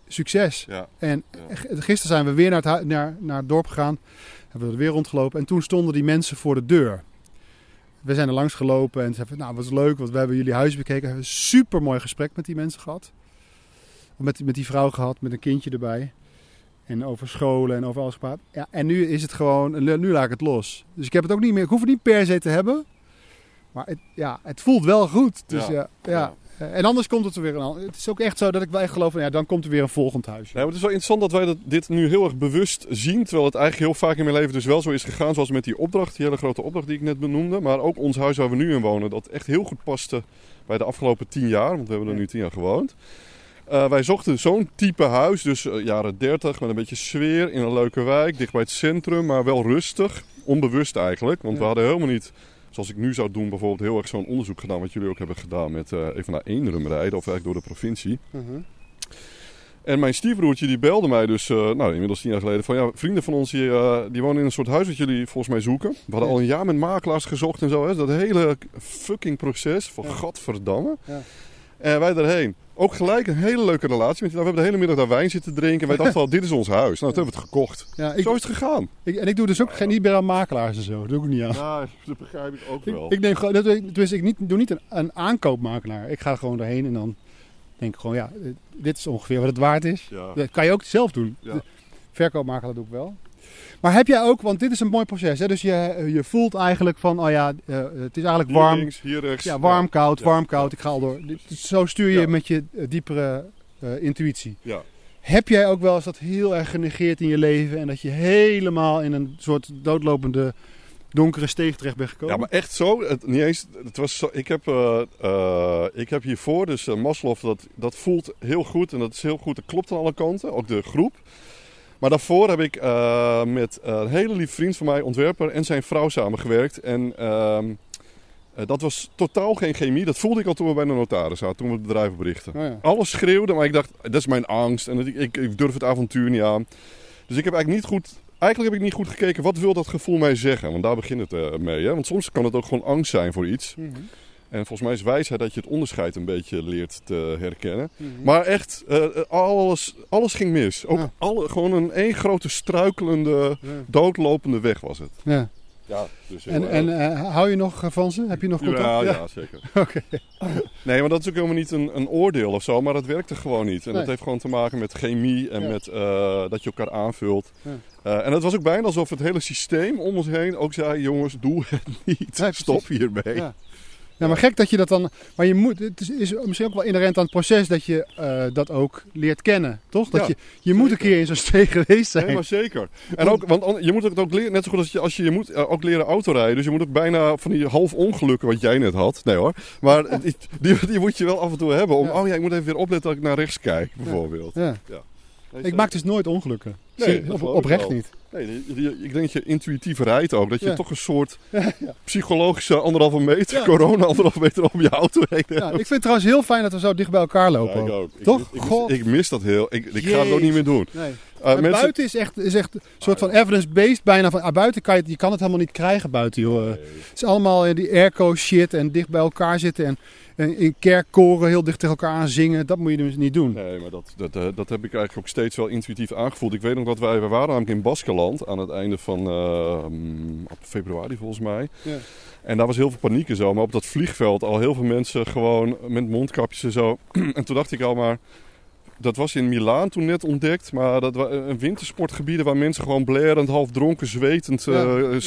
Succes. Ja. En gisteren zijn we weer naar het, naar, naar het dorp gegaan. Hebben we er weer rondgelopen. En toen stonden die mensen voor de deur. We zijn er langs gelopen en zeiden: Nou, wat is leuk, want we hebben jullie huis bekeken. We hebben een super mooi gesprek met die mensen gehad. Met, met die vrouw gehad, met een kindje erbij. En over scholen en over alles gepraat. Ja, en nu is het gewoon, nu laat ik het los. Dus ik heb het ook niet meer, ik hoef het niet per se te hebben. Maar het, ja, het voelt wel goed. Dus ja, ja, ja. Eh, en anders komt het er weer een. Het is ook echt zo dat ik wel echt geloof van ja, dan komt er weer een volgend huisje. Maar het is wel interessant dat wij dat, dit nu heel erg bewust zien. Terwijl het eigenlijk heel vaak in mijn leven dus wel zo is gegaan. Zoals met die opdracht, die hele grote opdracht die ik net benoemde. Maar ook ons huis waar we nu in wonen. Dat echt heel goed paste bij de afgelopen tien jaar. Want we hebben er nu tien jaar gewoond. Eh, wij zochten zo'n type huis, dus jaren 30 met een beetje sfeer in een leuke wijk, dicht bij het centrum, maar wel rustig. Onbewust eigenlijk, want we Ja. hadden helemaal niet, zoals ik nu zou doen, bijvoorbeeld heel erg zo'n onderzoek gedaan, wat jullie ook hebben gedaan met eh, even naar Eenrum rijden, of eigenlijk door de provincie. Mhm. En mijn stiefbroertje die belde mij dus, eh, nou inmiddels tien jaar geleden, van ja, vrienden van ons die, eh, die wonen in een soort huis wat jullie volgens mij zoeken. We hadden Ja. al een jaar met makelaars gezocht en zo, hè. dat hele fucking proces van Ja. gadverdamme. Ja. En wij erheen. Ook gelijk een hele leuke relatie met die. We hebben de hele middag daar wijn zitten drinken. Wij dachten al, [laughs] dit is ons huis. Nou, toen hebben we het gekocht. Ja, ik, Zo is het gegaan. ik- en ik doe dus ook geen, niet meer aan makelaars en zo. Dat doe ik niet aan. Ja, dat begrijp ik ook Ik, ik neem gewoon, dat, dus ik niet, doe niet een, een aankoopmakelaar. Ik ga gewoon doorheen en dan denk ik gewoon, ja, eh, dit is ongeveer wat het waard is. Ja. Dat kan je ook zelf doen. Ja. Verkoopmakelaar doe ik wel. Maar heb jij ook, want dit is een mooi proces, hè? dus je, je voelt eigenlijk van, oh ja, eh, het is eigenlijk Hier warm. links, hier rechts. Ja, warm, koud, Ja. warm, koud. Ik ga al door. Zo stuur je met je eh, diepere eh, intuïtie. Ja. Heb jij ook wel eens dat heel erg genegeerd in je leven en dat je helemaal in een soort doodlopende donkere steeg terecht bent gekomen? Ja, maar echt zo. Het, niet eens, het was zo ik, heb, eh, eh, ik heb hiervoor, dus uh, Maslow, dat, dat voelt heel goed en dat is heel goed. Dat klopt aan alle kanten, ook de groep. Maar daarvoor heb ik eh, met een hele lief vriend van mij, ontwerper, en zijn vrouw samengewerkt. En ehm, eh, dat was totaal geen chemie. Dat voelde ik al toen we bij de notaris zaten, toen we het bedrijf berichten. Oh ja. Alles schreeuwde, maar ik dacht, dat is mijn angst. En ik, ik, ik durf het avontuur niet aan. Dus ik heb eigenlijk niet goed... Eigenlijk heb ik niet goed gekeken, wat wil dat gevoel mij zeggen? Want daar begint het eh, mee. Hè? Want soms kan het ook gewoon angst zijn voor iets. Mhm. En volgens mij is wijsheid dat je het onderscheid een beetje leert te herkennen. Mhm. Maar echt, eh, eh, alles, alles ging mis. Ook Ja. alle, gewoon een één grote struikelende, Ja. doodlopende weg was het. Ja. Ja, dus En, en eh, hou je nog van ze? Heb je nog contact? ja, ja, zeker. [laughs] Oké. Nee, maar dat is ook helemaal niet een, een oordeel of zo, maar dat werkte gewoon niet. En Nee. dat heeft gewoon te maken met chemie en Ja. met eh, dat je elkaar aanvult. Ja. Eh, en het was ook bijna alsof het hele systeem om ons heen ook zei: jongens, doe het niet. Stop hiermee. Ja. Ja, maar gek dat je dat dan. Maar je moet, het is, is misschien ook wel inherent aan het proces dat je eh, dat ook leert kennen, toch? Dat Ja, je, je moet een keer in zo'n steeg geweest zijn. Nee, maar zeker. En ook, want an- je moet het ook leren, net zo goed als je, als je, je moet eh, ook leren autorijden. Dus je moet ook bijna van die half ongelukken wat jij net had. Nee hoor. Maar [laughs] die, die, die moet je wel af en toe hebben. Om, Ja. oh ja, ik moet even weer opletten dat ik naar rechts kijk, bijvoorbeeld. Ja. Nee, Ik maak dus nooit ongelukken. Nee, op, oprecht niet. Nee, ik denk dat je intuïtief rijdt ook. Dat je Ja. toch een soort [laughs] psychologische anderhalve meter, corona anderhalve meter om je auto heen hebt. Ja, ik vind het trouwens heel fijn dat we zo dicht bij elkaar lopen. Ik ook. Toch? mis- Ik, mis, ik mis dat heel. Ik, ik ga het ook niet meer doen. Nee. Uh, En buiten is echt, is echt een soort van evidence-based bijna. Van, ah, buiten kan je, je kan het helemaal niet krijgen buiten, joh. Het is allemaal eh, die airco shit en dicht bij elkaar zitten en, en in kerkkoren heel dicht tegen elkaar aan zingen. Dat moet je dus niet doen. Nee, maar dat, dat, eh, dat heb ik eigenlijk ook steeds wel intuïtief aangevoeld. Ik weet nog dat wij, we waren namelijk in Baskeland aan het einde van eh, mm, op februari volgens mij. Ja. En daar was heel veel paniek en zo. Maar op dat vliegveld al heel veel mensen gewoon met mondkapjes en zo. [clears throat] en toen dacht ik al maar... Dat was in Milaan toen net ontdekt. Maar dat was een wintersportgebieden waar mensen gewoon blerend, half dronken, zwetend, Ja, eh,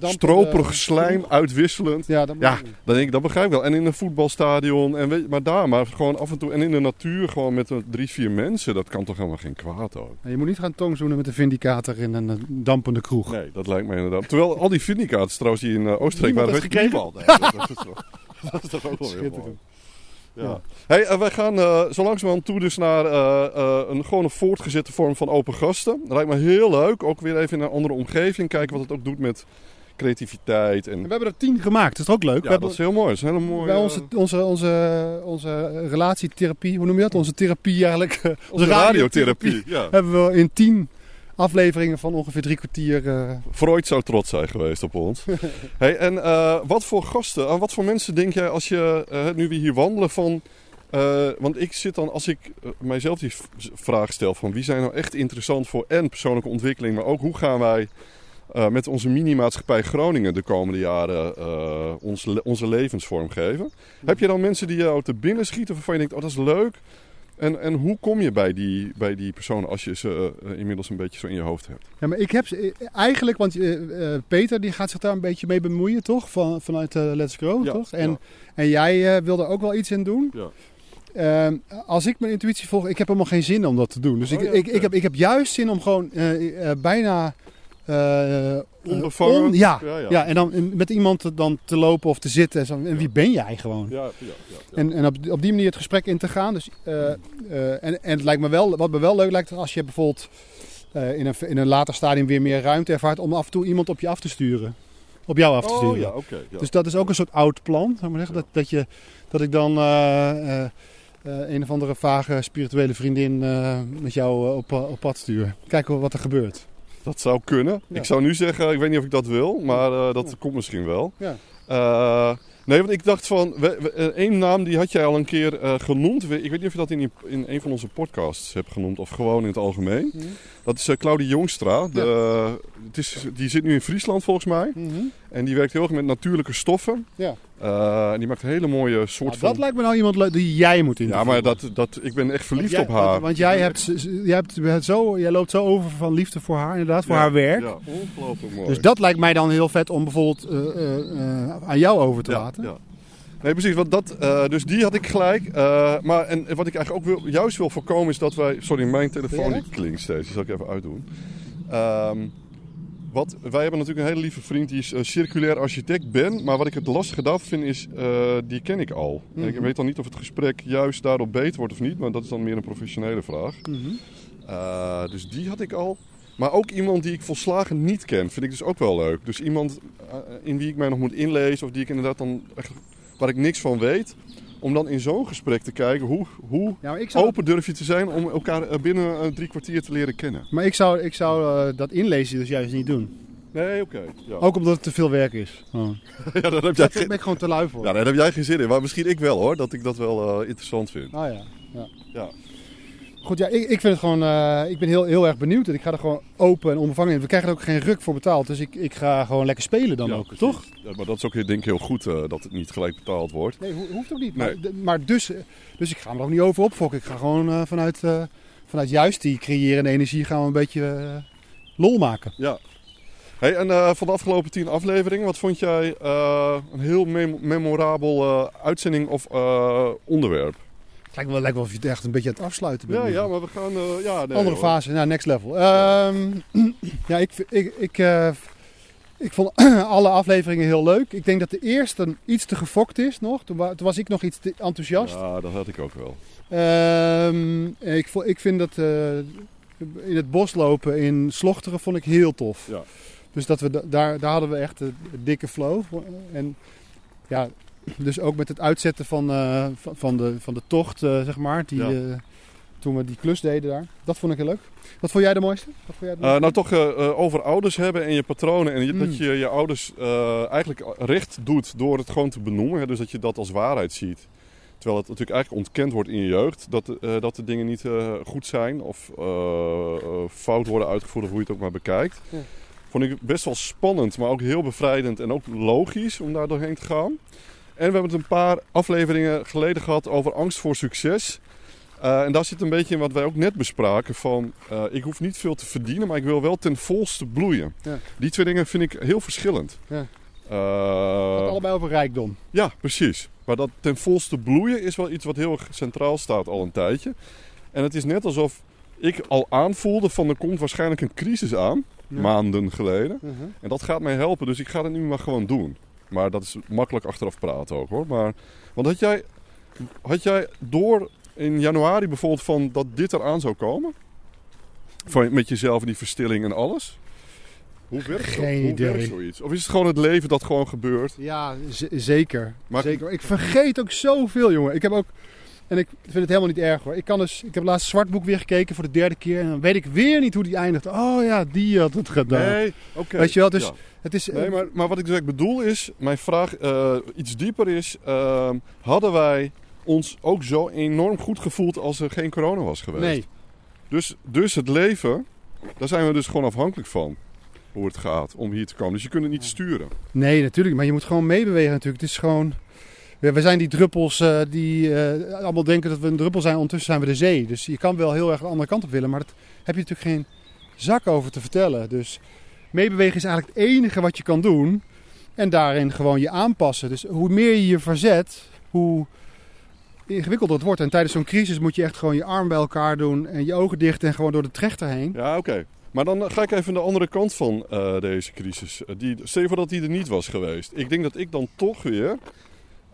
stroperig slijm uitwisselend. Ja, dat Ja. Dan denk ik, dat begrijp ik wel. En in een voetbalstadion, en weet, maar daar, maar gewoon af en toe. En in de natuur, gewoon met drie, vier mensen, dat kan toch helemaal geen kwaad ook. Je moet niet gaan tongzoenen met een vindicator in een eh, dampende kroeg. Nee, dat lijkt mij inderdaad. Terwijl al die vindicators trouwens die in eh, Oostenrijk waren, weet dat, is toch, [laughs] dat is toch ook wel weer mooi. Ja. Hey, eh, wij gaan eh, zo langzamerhand toe dus naar eh, eh, een, gewoon een voortgezette vorm van open gasten. Dat lijkt me heel leuk. Ook weer even in een andere omgeving. Kijken wat het ook doet met creativiteit. En, En we hebben er tien gemaakt, dat is ook leuk. we ja, hebben, dat is heel mooi. Dat is een hele mooie... bij onze, onze, onze, onze relatietherapie, hoe noem je dat? Onze therapie eigenlijk. onze radiotherapie. Ja. Hebben we in tien afleveringen van ongeveer drie kwartier. eh, Freud zou trots zijn geweest op ons. [laughs] hey, en eh, wat voor gasten, aan wat voor mensen denk jij als je, eh, nu we hier wandelen, van... want ik zit dan, als ik mijzelf die vraag stel van wie zijn nou echt interessant voor en persoonlijke ontwikkeling, maar ook hoe gaan wij met onze mini-maatschappij Groningen de komende jaren ons, onze levensvorm geven. Heb je dan mensen die jou te binnen schieten waarvan je denkt, oh dat is leuk, En, en hoe kom je bij die, bij die personen als je ze eh, inmiddels een beetje zo in je hoofd hebt? Ja, maar ik heb ze eh, eigenlijk, want eh, Peter die gaat zich daar een beetje mee bemoeien, toch? Van, vanuit Let's Grow, Ja, toch? En, ja. en jij wil er ook wel iets in doen. Ja. Ehm, als ik mijn intuïtie volg, ik heb helemaal geen zin om dat te doen. Dus Oh ik, ja, ik, ik, heb, ik heb juist zin om gewoon bijna... eh, Onbevangen? on- ja, Ja, ja. ja. en dan met iemand te- dan te lopen of te zitten. En, zo. en wie ben jij gewoon? Ja. En, en op, op die manier het gesprek in te gaan. Dus, eh, eh, en, en het lijkt me wel, wat me wel leuk lijkt, als je bijvoorbeeld eh, in, een, in een later stadium weer meer ruimte ervaart om af en toe iemand op je af te sturen. Op jou af te sturen. Oh ja. Dus dat is ook een soort oud plan, zou maar zeggen. Ja. Dat, dat, je, dat ik dan eh, eh, eh, een of andere vage spirituele vriendin eh, met jou eh, op, op pad stuur. Kijken wat er gebeurt. Dat zou kunnen. Ja. Ik zou nu zeggen, ik weet niet of ik dat wil, maar eh, dat Ja. komt misschien wel. Ja. Eh, nee, want ik dacht van, we- eh, één naam die had jij al een keer genoemd. Ik weet niet of je dat in, die- in een van onze podcasts hebt genoemd of gewoon in het algemeen. Dat is Claudie Jongstra. De, het is, die zit nu in Friesland volgens mij. Mhm. En die werkt heel erg met natuurlijke stoffen. Ja. En die maakt hele mooie soort Nou, van... dat lijkt me nou iemand die jij moet ja, interviewen. maar dat, dat, ik ben echt verliefd op haar. Want, jij, hebt, jij, hebt, zo, jij loopt zo over van liefde voor haar, inderdaad, voor Ja, haar werk. Ja, ongelooflijk mooi. Dus dat lijkt mij dan heel vet om bijvoorbeeld eh, eh, aan jou over te ja, laten. Ja. Nee, precies. Want dat, dus die had ik gelijk. Maar en wat ik eigenlijk ook wil, juist wil voorkomen is dat wij... Sorry, mijn telefoon die klinkt steeds. Die zal ik even uitdoen. Ehm, wat, wij hebben natuurlijk een hele lieve vriend die is eh, circulair architect Ben. Maar wat ik het lastige daarvan vind is, eh, die ken ik al. En ik Mhm. weet dan niet of het gesprek juist daarop beter wordt of niet. Maar dat is dan meer een professionele vraag. Mhm. Eh, dus die had ik al. Maar ook iemand die ik volslagen niet ken, vind ik dus ook wel leuk. Dus iemand in wie ik mij nog moet inlezen, of die ik inderdaad dan echt, waar ik niks van weet. Om dan in zo'n gesprek te kijken hoe, hoe Ja, zou, open durf je te zijn om elkaar eh, binnen eh, drie kwartier te leren kennen. maar ik zou, ik zou eh, dat inlezen dus juist niet doen. Nee, oké. Ja. Ook omdat het te veel werk is. Gewoon. [laughs] ja, daar heb jij geen, ben ik gewoon te lui voor. ja, daar heb jij geen zin in. Maar misschien ik wel hoor, dat ik dat wel interessant vind. Ah ja. ja. Ja. Goed, ja, ik, ik vind het gewoon. eh, ik ben heel, heel erg benieuwd. En ik ga er gewoon open en onbevangen in. We krijgen er ook geen ruk voor betaald. Dus ik, ik ga gewoon lekker spelen dan Ja, ook. precies. Toch? Ja, maar dat is ook denk ik heel goed eh, dat het niet gelijk betaald wordt. Nee, ho- hoeft ook niet. Nee. Maar, dus, eh, dus ik ga me er ook niet over opfokken. Ik ga gewoon vanuit, vanuit juist die creërende energie gaan we een beetje lol maken. Ja. Hey, en van de afgelopen tien afleveringen, wat vond jij een heel mem- memorabel uitzending of onderwerp? Lijkt wel, lijkt wel of je het echt een beetje aan het afsluiten bent. Ja, nu. ja, maar we gaan... eh, ja, nee, Andere hoor. fase, nou, next level. Ehm, [clears throat] ja, ik, ik, ik, eh, ik vond [clears throat] alle afleveringen heel leuk. Ik denk dat de eerste iets te gefokt is nog. Toen, wa- toen was ik nog iets te enthousiast. Ja, dat had ik ook wel. Ehm, ik, ik vind dat eh, in het bos lopen in Slochteren vond ik heel tof. Ja. Dus dat we da- daar, daar hadden we echt een dikke flow. En ja, dus ook met het uitzetten van, eh, van, de, van de tocht, eh, zeg maar. Die, Ja. eh, toen we die klus deden daar. Dat vond ik heel leuk. Wat vond jij de mooiste? Wat vond jij de mooiste? nou, toch over ouders hebben en je patronen. En je- Mm. dat je je ouders eigenlijk recht doet door het gewoon te benoemen. Hè, dus dat je dat als waarheid ziet. Terwijl het natuurlijk eigenlijk ontkend wordt in je jeugd. Dat, de- dat de dingen niet goed zijn of fout worden uitgevoerd of hoe je het ook maar bekijkt. Ja. Vond ik best wel spannend, maar ook heel bevrijdend en ook logisch om daar doorheen te gaan. En we hebben het een paar afleveringen geleden gehad over angst voor succes. Eh, en daar zit een beetje in wat wij ook net bespraken. Van, eh, ik hoef niet veel te verdienen, maar ik wil wel ten volste bloeien. Ja. Die twee dingen vind ik heel verschillend. Ja. Eh, allebei over rijkdom. ja, precies. Maar dat ten volste bloeien is wel iets wat heel erg centraal staat al een tijdje. En het is net alsof ik al aanvoelde van er komt waarschijnlijk een crisis aan. Ja. Maanden geleden. Mhm. En dat gaat mij helpen, dus ik ga het nu maar gewoon doen. Maar dat is makkelijk achteraf praten ook hoor. Maar, want had jij, had jij door in januari bijvoorbeeld van dat dit eraan zou komen? Van, met jezelf en die verstilling en alles? Hoe werkt? Geen Hoe idee. werkt zoiets? Of is het gewoon het leven dat gewoon gebeurt? Ja, zeker. Maar- zeker. Ik vergeet ook zoveel, jongen. Ik heb ook... En ik vind het helemaal niet erg hoor. Ik, kan dus, ik heb laatst het Zwartboek weer gekeken voor de derde keer. En dan weet ik weer niet hoe die eindigt. Oh ja, die had het gedaan. Nee, oké. Weet je wel, dus Ja. het is... Nee, maar, maar wat ik dus bedoel is, mijn vraag eh, iets dieper is, ehm, hadden wij ons ook zo enorm goed gevoeld als er geen corona was geweest? nee. Dus, dus het leven, daar zijn we dus gewoon afhankelijk van. Hoe het gaat om hier te komen. Dus je kunt het niet sturen. nee, natuurlijk. Maar je moet gewoon meebewegen natuurlijk. Het is gewoon... we, zijn die druppels eh, die eh, allemaal denken dat we een druppel zijn. Ondertussen zijn we de zee. Dus je kan wel heel erg de andere kant op willen. Maar dat heb je natuurlijk geen zak over te vertellen. Dus meebewegen is eigenlijk het enige wat je kan doen. En daarin gewoon je aanpassen. Dus hoe meer je je verzet, hoe ingewikkelder het wordt. En tijdens zo'n crisis moet je echt gewoon je arm bij elkaar doen. En je ogen dicht en gewoon door de trechter heen. Ja, oké. Maar dan ga ik even naar de andere kant van eh, deze crisis. Die, stel voor dat die er niet was geweest. Ik denk dat ik dan toch weer...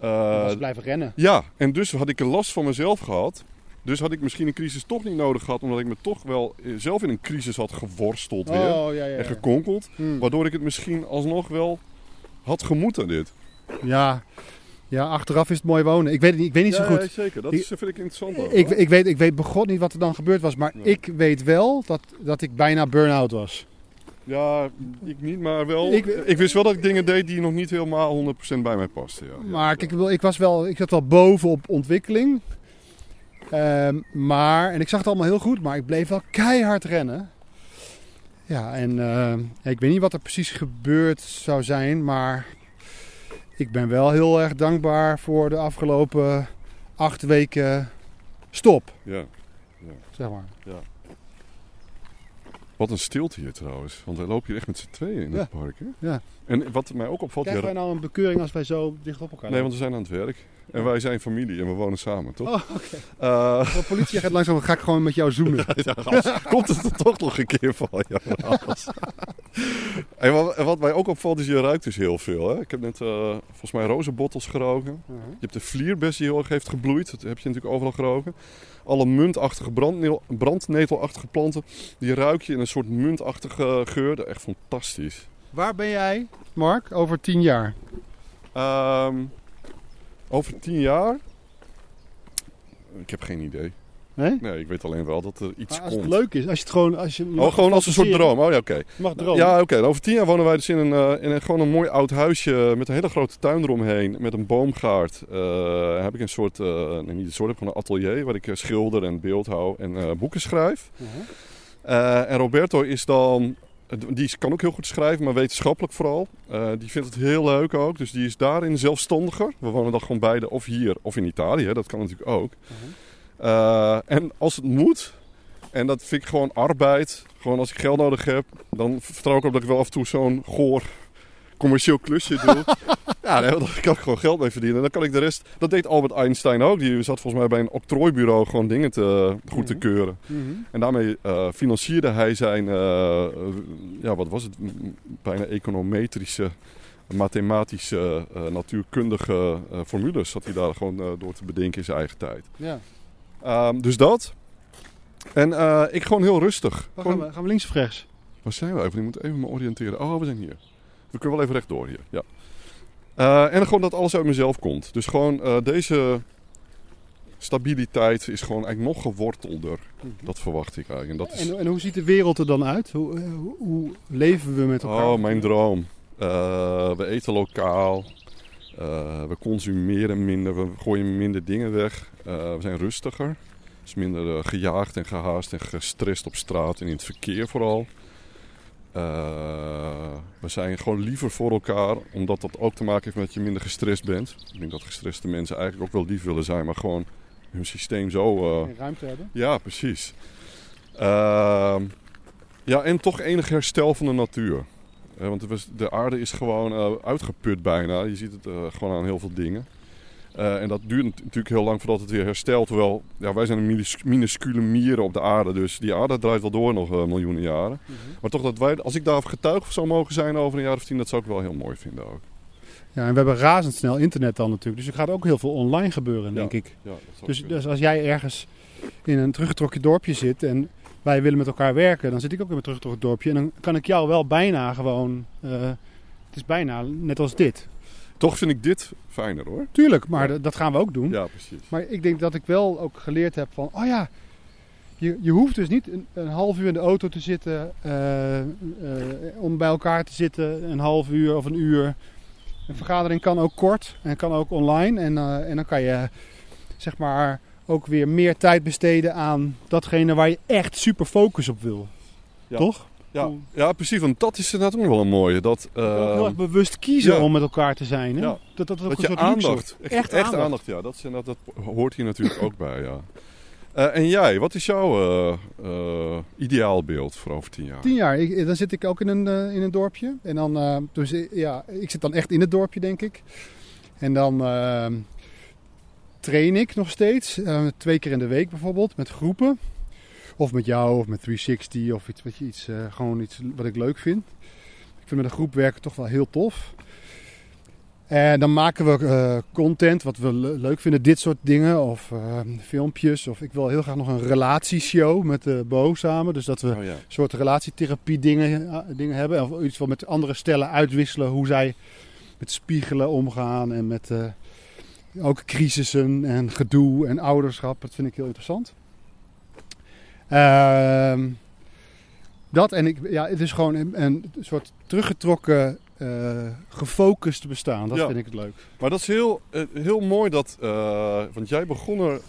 Uh, was blijven rennen. Ja, en dus had ik een last van mezelf gehad. Dus had ik misschien een crisis toch niet nodig gehad. Omdat ik me toch wel zelf in een crisis had geworsteld weer. Oh, ja, ja, en gekonkeld. Hmm. Waardoor ik het misschien alsnog wel had gemoeten dit. Ja, ja, achteraf is het mooi wonen. Ik weet het niet, ik weet niet ja, zo goed. Ja, zeker. Dat is, vind ik interessant. Ook, ik, ik, weet, ik weet begot niet wat er dan gebeurd was. Maar Nee. ik weet wel dat, dat ik bijna burn-out was. Ja, ik niet, maar wel. Ik- Ik, wist wel dat ik dingen deed die nog niet helemaal 100% bij mij pasten. Ja. Ja, Maar kijk, ik, was wel, ik zat wel boven op ontwikkeling. Ehm, maar, en ik zag het allemaal heel goed, maar ik bleef wel keihard rennen. Ja, en ehm, ik weet niet wat er precies gebeurd zou zijn, maar ik ben wel heel erg dankbaar voor de afgelopen acht weken stop, Ja. zeg maar. Wat een stilte hier trouwens. Want wij lopen hier echt met z'n tweeën in Ja. het park. Hè? Ja. En wat mij ook opvalt. Krijgen wij nou een bekeuring als wij zo dicht op elkaar nee, lopen? want we zijn aan het werk. En wij zijn familie en we wonen samen, toch? Oh, oké. Eh, de politie gaat langzaam, ga ik gewoon met jou zoenen. [laughs] ja, komt het er toch nog een keer van? Ja, en, wat, mij ook opvalt is, je ruikt dus heel veel. Hè? Ik heb net eh, volgens mij rozenbottels geroken. Uh-huh. Je hebt de vlierbes die heel erg heeft gebloeid. Dat heb je natuurlijk overal geroken. Alle muntachtige, brandnetelachtige planten. Die ruik je in een soort muntachtige geur. Dat is Echt fantastisch. Waar ben jij, Mark, over tien jaar? Ehm, over tien jaar? Ik heb geen idee. Nee? Nee, ik weet alleen wel dat er iets Maar als het komt. leuk is, als je het gewoon... Als je, Oh, gewoon als een soort droom. Oh ja, oké. Mag dromen. Ja, oké. Over tien jaar wonen wij dus in een, eh, in een, gewoon een mooi oud huisje met een hele grote tuin eromheen. Met een boomgaard. Eh, heb ik een soort, eh, nee, niet een soort, ik heb gewoon een atelier waar ik schilder en beeldhouw en eh, boeken schrijf. Eh, en Roberto is dan, die kan ook heel goed schrijven, maar wetenschappelijk vooral. Eh, die vindt het heel leuk ook, dus die is daarin zelfstandiger. We wonen dan gewoon beide of hier of in Italië, hè, dat kan natuurlijk ook. Uh-huh. Eh, en als het moet, en dat vind ik gewoon arbeid, gewoon als ik geld nodig heb, dan vertrouw ik op dat ik wel af en toe zo'n goor commercieel klusje doe. [laughs] ja, daar kan ik gewoon geld mee verdienen. En dan kan ik de rest, dat deed Albert Einstein ook. Die zat volgens mij bij een octrooibureau gewoon dingen te, goed te Mhm. keuren. Mhm. En daarmee eh, financierde hij zijn, eh, ja, wat was het, bijna econometrische, mathematische, eh, natuurkundige eh, formules. Zat hij daar gewoon door te bedenken in zijn eigen tijd. Ja. Ehm, dus dat. En ik gewoon heel rustig. Waar Gewoon- gaan, we, gaan we links of rechts? Waar zijn we even? Ik moet even me oriënteren. Oh, we zijn hier. We kunnen wel even rechtdoor hier. Ja. Eh, en gewoon dat alles uit mezelf komt. Dus gewoon eh, deze stabiliteit is gewoon eigenlijk nog gewortelder. Dat verwacht ik eigenlijk. En dat is En, en hoe ziet de wereld er dan uit? Hoe, eh, hoe, hoe leven we met elkaar? oh, mijn droom. We eten lokaal. We consumeren minder. We gooien minder dingen weg. We zijn rustiger. Dus minder gejaagd en gehaast en gestrest op straat en in het verkeer vooral. Eh, we zijn gewoon liever voor elkaar, omdat dat ook te maken heeft met dat je minder gestrest bent. Ik denk dat gestreste mensen eigenlijk ook wel lief willen zijn, maar gewoon hun systeem zo... eh, Geen ruimte hebben? ja, precies. Ehm, ja, en toch enig herstel van de natuur. Eh, want de aarde is gewoon uitgeput bijna. Je ziet het gewoon aan heel veel dingen. Eh, en dat duurt nat- natuurlijk heel lang voordat het weer herstelt. Terwijl ja, wij zijn een minus- minuscule mieren op de aarde. Dus die aarde draait wel door nog eh, miljoenen jaren. Mhm. Maar toch dat wij, als ik daar getuige zou mogen zijn over een jaar of tien, dat zou ik wel heel mooi vinden ook. Ja, en we hebben razendsnel internet dan natuurlijk. Dus er gaat ook heel veel online gebeuren, Ja. denk ik. Ja, Dus, dus als jij ergens in een teruggetrokken dorpje zit en wij willen met elkaar werken, dan zit ik ook in een teruggetrokken dorpje. En dan kan ik jou wel bijna gewoon. eh, het is bijna net als dit. Toch vind ik dit fijner hoor. Tuurlijk, maar Ja. dat gaan we ook doen. Ja, precies. Maar ik denk dat ik wel ook geleerd heb van, oh ja, je, je hoeft dus niet een, een half uur in de auto te zitten eh, eh, om bij elkaar te zitten, een half uur of een uur. Een vergadering kan ook kort en kan ook online. En, eh, en dan kan je zeg maar ook weer meer tijd besteden aan datgene waar je echt super focus op wil. Ja. Toch? Ja, Hoe- ja, precies. Want dat is inderdaad ook wel een mooie. Dat, heel eh, erg bewust kiezen ja. om met elkaar te zijn. Hè? Ja. Dat, dat, ook dat een je soort aandacht, echt, echt, aandacht. ja. Dat, is dat hoort hier natuurlijk ook bij, ja. Eh, en jij, wat is jouw eh, eh, ideaalbeeld voor over tien jaar? Tien jaar, ik, dan zit ik ook in een, in een dorpje. En dan, eh, dus ja, ik zit dan echt in het dorpje, denk ik. En dan eh, train ik nog steeds, eh, twee keer in de week bijvoorbeeld, met groepen. Of met jou, of met 360, of iets, weet je, iets, eh, gewoon iets wat ik leuk vind. Ik vind met een groep werken toch wel heel tof. En dan maken we eh, content wat we le- leuk vinden, dit soort dingen. Of eh, filmpjes. Of ik wil heel graag nog een relatieshow met eh Bo samen. Dus dat we Oh ja. soort relatietherapie dingen, dingen hebben. Of iets wat met andere stellen uitwisselen. Hoe zij met spiegelen omgaan. En met ook crisissen en gedoe en ouderschap. Dat vind ik heel interessant. Ehm, dat en ik, ja, het is gewoon een, een soort teruggetrokken, eh gefocust bestaan. Dat Ja. vind ik het leuk. Maar dat is heel, eh, heel mooi dat, eh, want jij begon er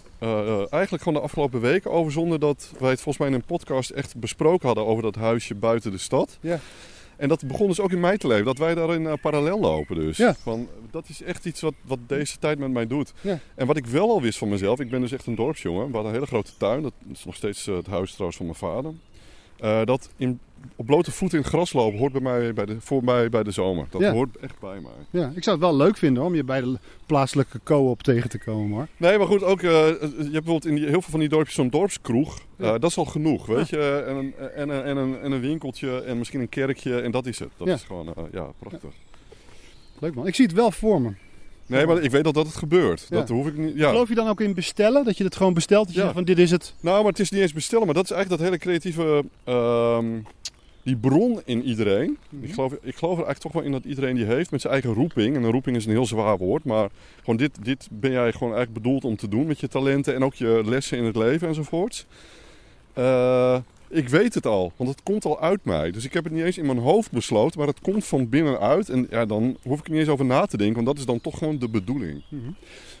eigenlijk gewoon de afgelopen weken over zonder dat wij het volgens mij in een podcast echt besproken hadden over dat huisje buiten de stad. Ja. En dat begon dus ook in mij te leven, dat wij daarin eh, parallel lopen dus. Ja. Van, dat is echt iets wat, wat deze tijd met mij doet. Ja. En wat ik wel al wist van mezelf, ik ben dus echt een dorpsjongen. We hadden een hele grote tuin, dat is nog steeds eh, het huis trouwens van mijn vader. Eh, dat in, op blote voeten in het gras lopen hoort bij mij bij de, voor mij bij de zomer. Dat Ja. hoort echt bij mij. Ja, ik zou het wel leuk vinden hoor, om je bij de plaatselijke co-op tegen te komen hoor. Nee, maar goed, ook, eh, je hebt bijvoorbeeld in die, heel veel van die dorpjes zo'n dorpskroeg. Eh, Ja. dat is al genoeg, weet je. En een, en, een, en, een, en een winkeltje en misschien een kerkje en dat is het. Dat is gewoon, eh, ja, prachtig. Leuk man. Ik zie het wel voor me. Nee, maar ik weet dat dat het gebeurt. Ja. Dat hoef ik niet, ja. Geloof je dan ook in bestellen? Dat je het gewoon bestelt? Dat je Ja. zegt van dit is het. Nou, maar het is niet eens bestellen, maar dat is eigenlijk dat hele creatieve... ehm, die bron in iedereen. Mhm. Ik, geloof, ik geloof er eigenlijk toch wel in dat iedereen die heeft met zijn eigen roeping. En een roeping is een heel zwaar woord, maar gewoon dit, dit ben jij gewoon eigenlijk bedoeld om te doen met je talenten en ook je lessen in het leven enzovoorts. Eh, ik weet het al, want het komt al uit mij. Dus ik heb het niet eens in mijn hoofd besloten, maar het komt van binnenuit. En ja, dan hoef ik er niet eens over na te denken, want dat is dan toch gewoon de bedoeling.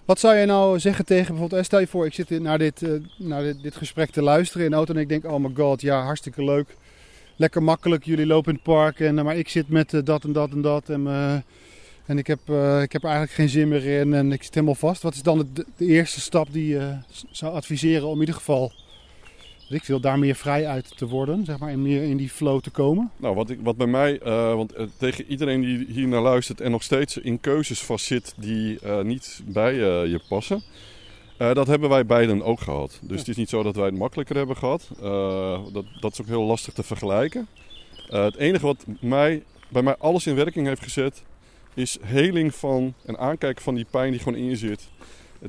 Wat zou je nou zeggen tegen bijvoorbeeld, eh, stel je voor, ik zit naar, dit, eh, naar dit, gesprek te luisteren in auto en ik denk, oh my god, ja, hartstikke leuk. Lekker makkelijk, jullie lopen in het park, en, eh, maar ik zit met dat en dat en dat en, en ik, heb, ik heb eigenlijk geen zin meer in en ik zit helemaal vast. Wat is dan de, de eerste stap die je zou adviseren om in ieder geval, ik veel, daar meer vrij uit te worden, zeg maar, en meer in die flow te komen? Nou, wat, ik, wat bij mij, eh, want eh, tegen iedereen die hier naar luistert en nog steeds in keuzes vastzit die eh, niet bij je passen. dat hebben wij beiden ook gehad. Dus Ja. het is niet zo dat wij het makkelijker hebben gehad. Eh, dat, dat is ook heel lastig te vergelijken. Het enige wat mij, bij mij alles in werking heeft gezet, is heling van en aankijken van die pijn die gewoon in je zit.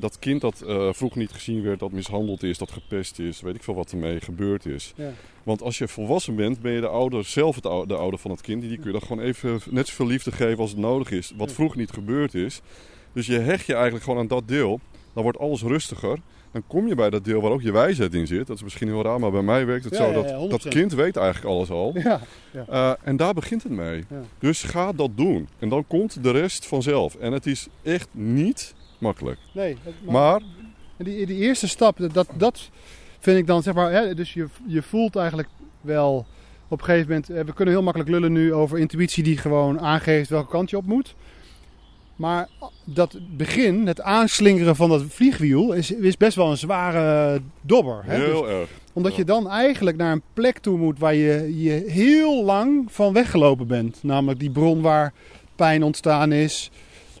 Dat kind dat eh, vroeger niet gezien werd, dat mishandeld is, dat gepest is, weet ik veel wat ermee gebeurd is. Ja. Want als je volwassen bent, ben je de ouder zelf het de ouder van het kind. Die kun je dan gewoon even net zoveel liefde geven als het nodig is. Wat Ja. vroeger niet gebeurd is. Dus je hecht je eigenlijk gewoon aan dat deel. Dan wordt alles rustiger. Dan kom je bij dat deel waar ook je wijsheid in zit. Dat is misschien heel raar, maar bij mij werkt het Ja, zo dat ja, 100%. dat kind weet eigenlijk alles al. Ja, Eh, en daar begint het mee. Dus ga dat doen. En dan komt de rest vanzelf. En het is echt niet makkelijk. nee. Maar die, die eerste stap, dat, dat vind ik dan zeg maar. Hè, dus je, je voelt eigenlijk wel op een gegeven moment. eh, We kunnen heel makkelijk lullen nu over intuïtie die gewoon aangeeft welke kant je op moet. Maar dat begin, het aanslingeren van dat vliegwiel, is, is best wel een zware dobber. Hè? Dus heel erg. omdat ja. je dan eigenlijk naar een plek toe moet waar je, je heel lang van weggelopen bent. Namelijk die bron waar pijn ontstaan is.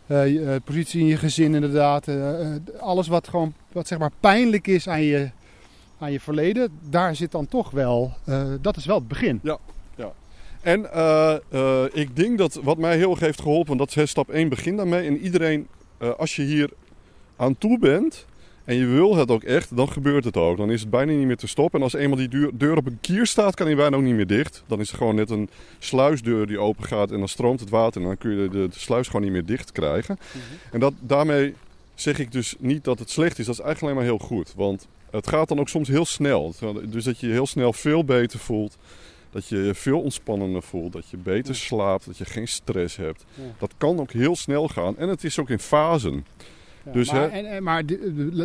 Eh, je, eh, positie in je gezin inderdaad. eh, alles wat gewoon wat zeg maar pijnlijk is aan je, aan je verleden. Daar zit dan toch wel, dat is wel het begin. En eh, eh, ik denk dat wat mij heel erg heeft geholpen, dat is stap 1, begin daarmee. En iedereen, als je hier aan toe bent en je wil het ook echt, dan gebeurt het ook. Dan is het bijna niet meer te stoppen. En als eenmaal die deur, op een kier staat, kan hij bijna ook niet meer dicht. Dan is het gewoon net een sluisdeur die open gaat en dan stroomt het water. En dan kun je de, de sluis gewoon niet meer dicht krijgen. En dat, daarmee zeg ik dus niet dat het slecht is. Dat is eigenlijk alleen maar heel goed. Want het gaat dan ook soms heel snel. Dus dat je je heel snel veel beter voelt. Dat je je veel ontspannender voelt. Dat je beter Ja. slaapt. Dat je geen stress hebt. Ja. Dat kan ook heel snel gaan. En het is ook in fasen. Ja, Dus, maar hè- en, en- maar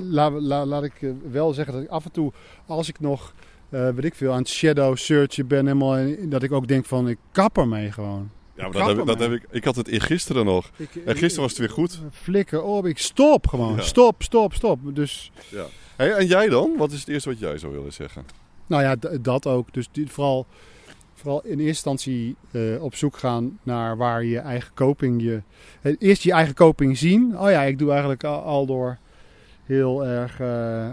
la- la- laat ik eh, wel zeggen dat ik af en toe, als ik nog eh, weet ik veel, aan het shadow searchen ben. Helemaal, in- dat ik ook denk van, ik kap ermee gewoon. Ja, maar dat heb, ik- dat heb ik, ik had het eergisteren nog. Ik, En gisteren was het weer goed. Flikker op, ik stop gewoon. Ja. Stop, stop, stop. Dus, Ja. Hey, en jij dan? Wat is het eerste wat jij zou willen zeggen? nou ja, dat ook. Dus die, vooral, vooral in eerste instantie eh, op zoek gaan naar waar je eigen coping je... eh, Eerst je eigen coping zien. Oh ja, ik doe eigenlijk al, door heel erg eh,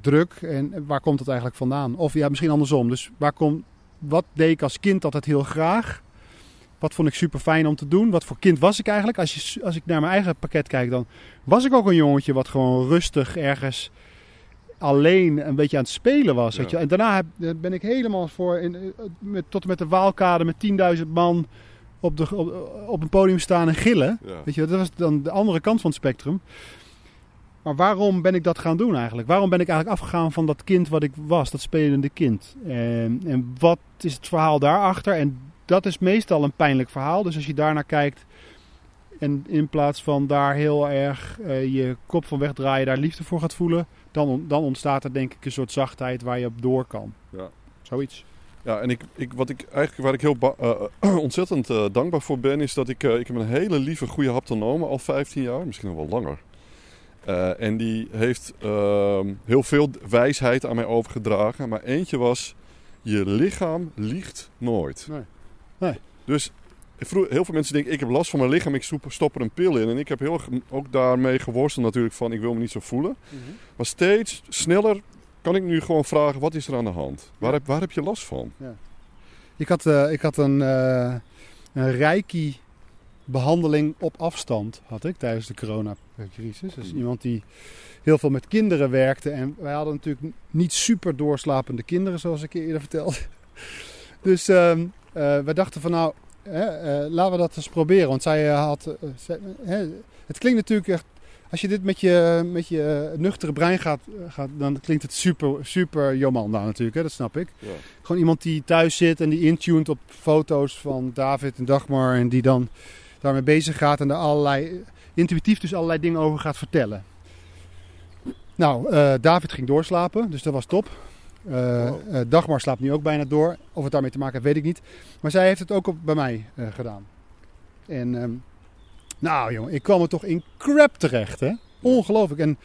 druk. En waar komt het eigenlijk vandaan? Of ja, misschien andersom. Dus waar komt, wat deed ik als kind altijd heel graag? Wat vond ik super fijn om te doen? Wat voor kind was ik eigenlijk? Als, je, als ik naar mijn eigen pakket kijk, dan was ik ook een jongetje wat gewoon rustig ergens alleen een beetje aan het spelen was. Weet je? En daarna heb, eh, ben ik helemaal voor, in, eh, met, tot en met de Waalkade met 10.000 man op, de, op, op een podium staan en gillen. Ja. Weet je, dat was dan de andere kant van het spectrum. Maar waarom ben ik dat gaan doen eigenlijk? Waarom ben ik eigenlijk afgegaan van dat kind wat ik was, dat spelende kind? En, en wat is het verhaal daarachter? En dat is meestal een pijnlijk verhaal. Dus als je daarnaar kijkt en in plaats van daar heel erg eh, je kop van wegdraaien, daar liefde voor gaat voelen, dan, dan ontstaat er denk ik een soort zachtheid waar je op door kan. Ja. Zoiets. Ja, en ik, ik, wat ik eigenlijk, waar ik heel ba- eh, [clears throat] ontzettend eh, dankbaar voor ben, is dat ik, eh, ik heb een hele lieve, goede haptonome al 15 jaar, misschien nog wel langer. Eh, en die heeft ehm, heel veel wijsheid aan mij overgedragen. Maar eentje was, je lichaam liegt nooit. Nee. Nee. Dus heel veel mensen denken, ik heb last van mijn lichaam, ik stop er een pil in. En ik heb heel erg ook daarmee geworsteld natuurlijk van, ik wil me niet zo voelen. Maar steeds sneller kan ik nu gewoon vragen, wat is er aan de hand? Waar, Ja. heb, waar heb je last van? Ik had, eh, ik had een, eh een reiki behandeling op afstand had ik tijdens de coronacrisis. Dus Hmm. iemand die heel veel met kinderen werkte. En wij hadden natuurlijk niet super doorslapende kinderen, zoals ik eerder vertelde. [laughs] Dus eh, we dachten van nou, hè, eh, laten we dat eens proberen. Want zij eh, had... eh, zij- hè, het klinkt natuurlijk echt... Als je dit met je, met je nuchtere brein gaat, gaat, dan klinkt het super, super Jomanda natuurlijk. Hè? Dat snap ik. Ja. Gewoon iemand die thuis zit en die intuned op foto's van David en Dagmar. En die dan daarmee bezig gaat en daar allerlei, intuïtief dus allerlei dingen over gaat vertellen. Nou, David ging doorslapen, dus dat was top. Eh, eh, Dagmar slaapt nu ook bijna door. Of het daarmee te maken heeft, weet ik niet. Maar zij heeft het ook op, bij mij eh, gedaan. En ehm, nou jongen, ik kwam er toch in crap terecht, hè? Ongelooflijk. En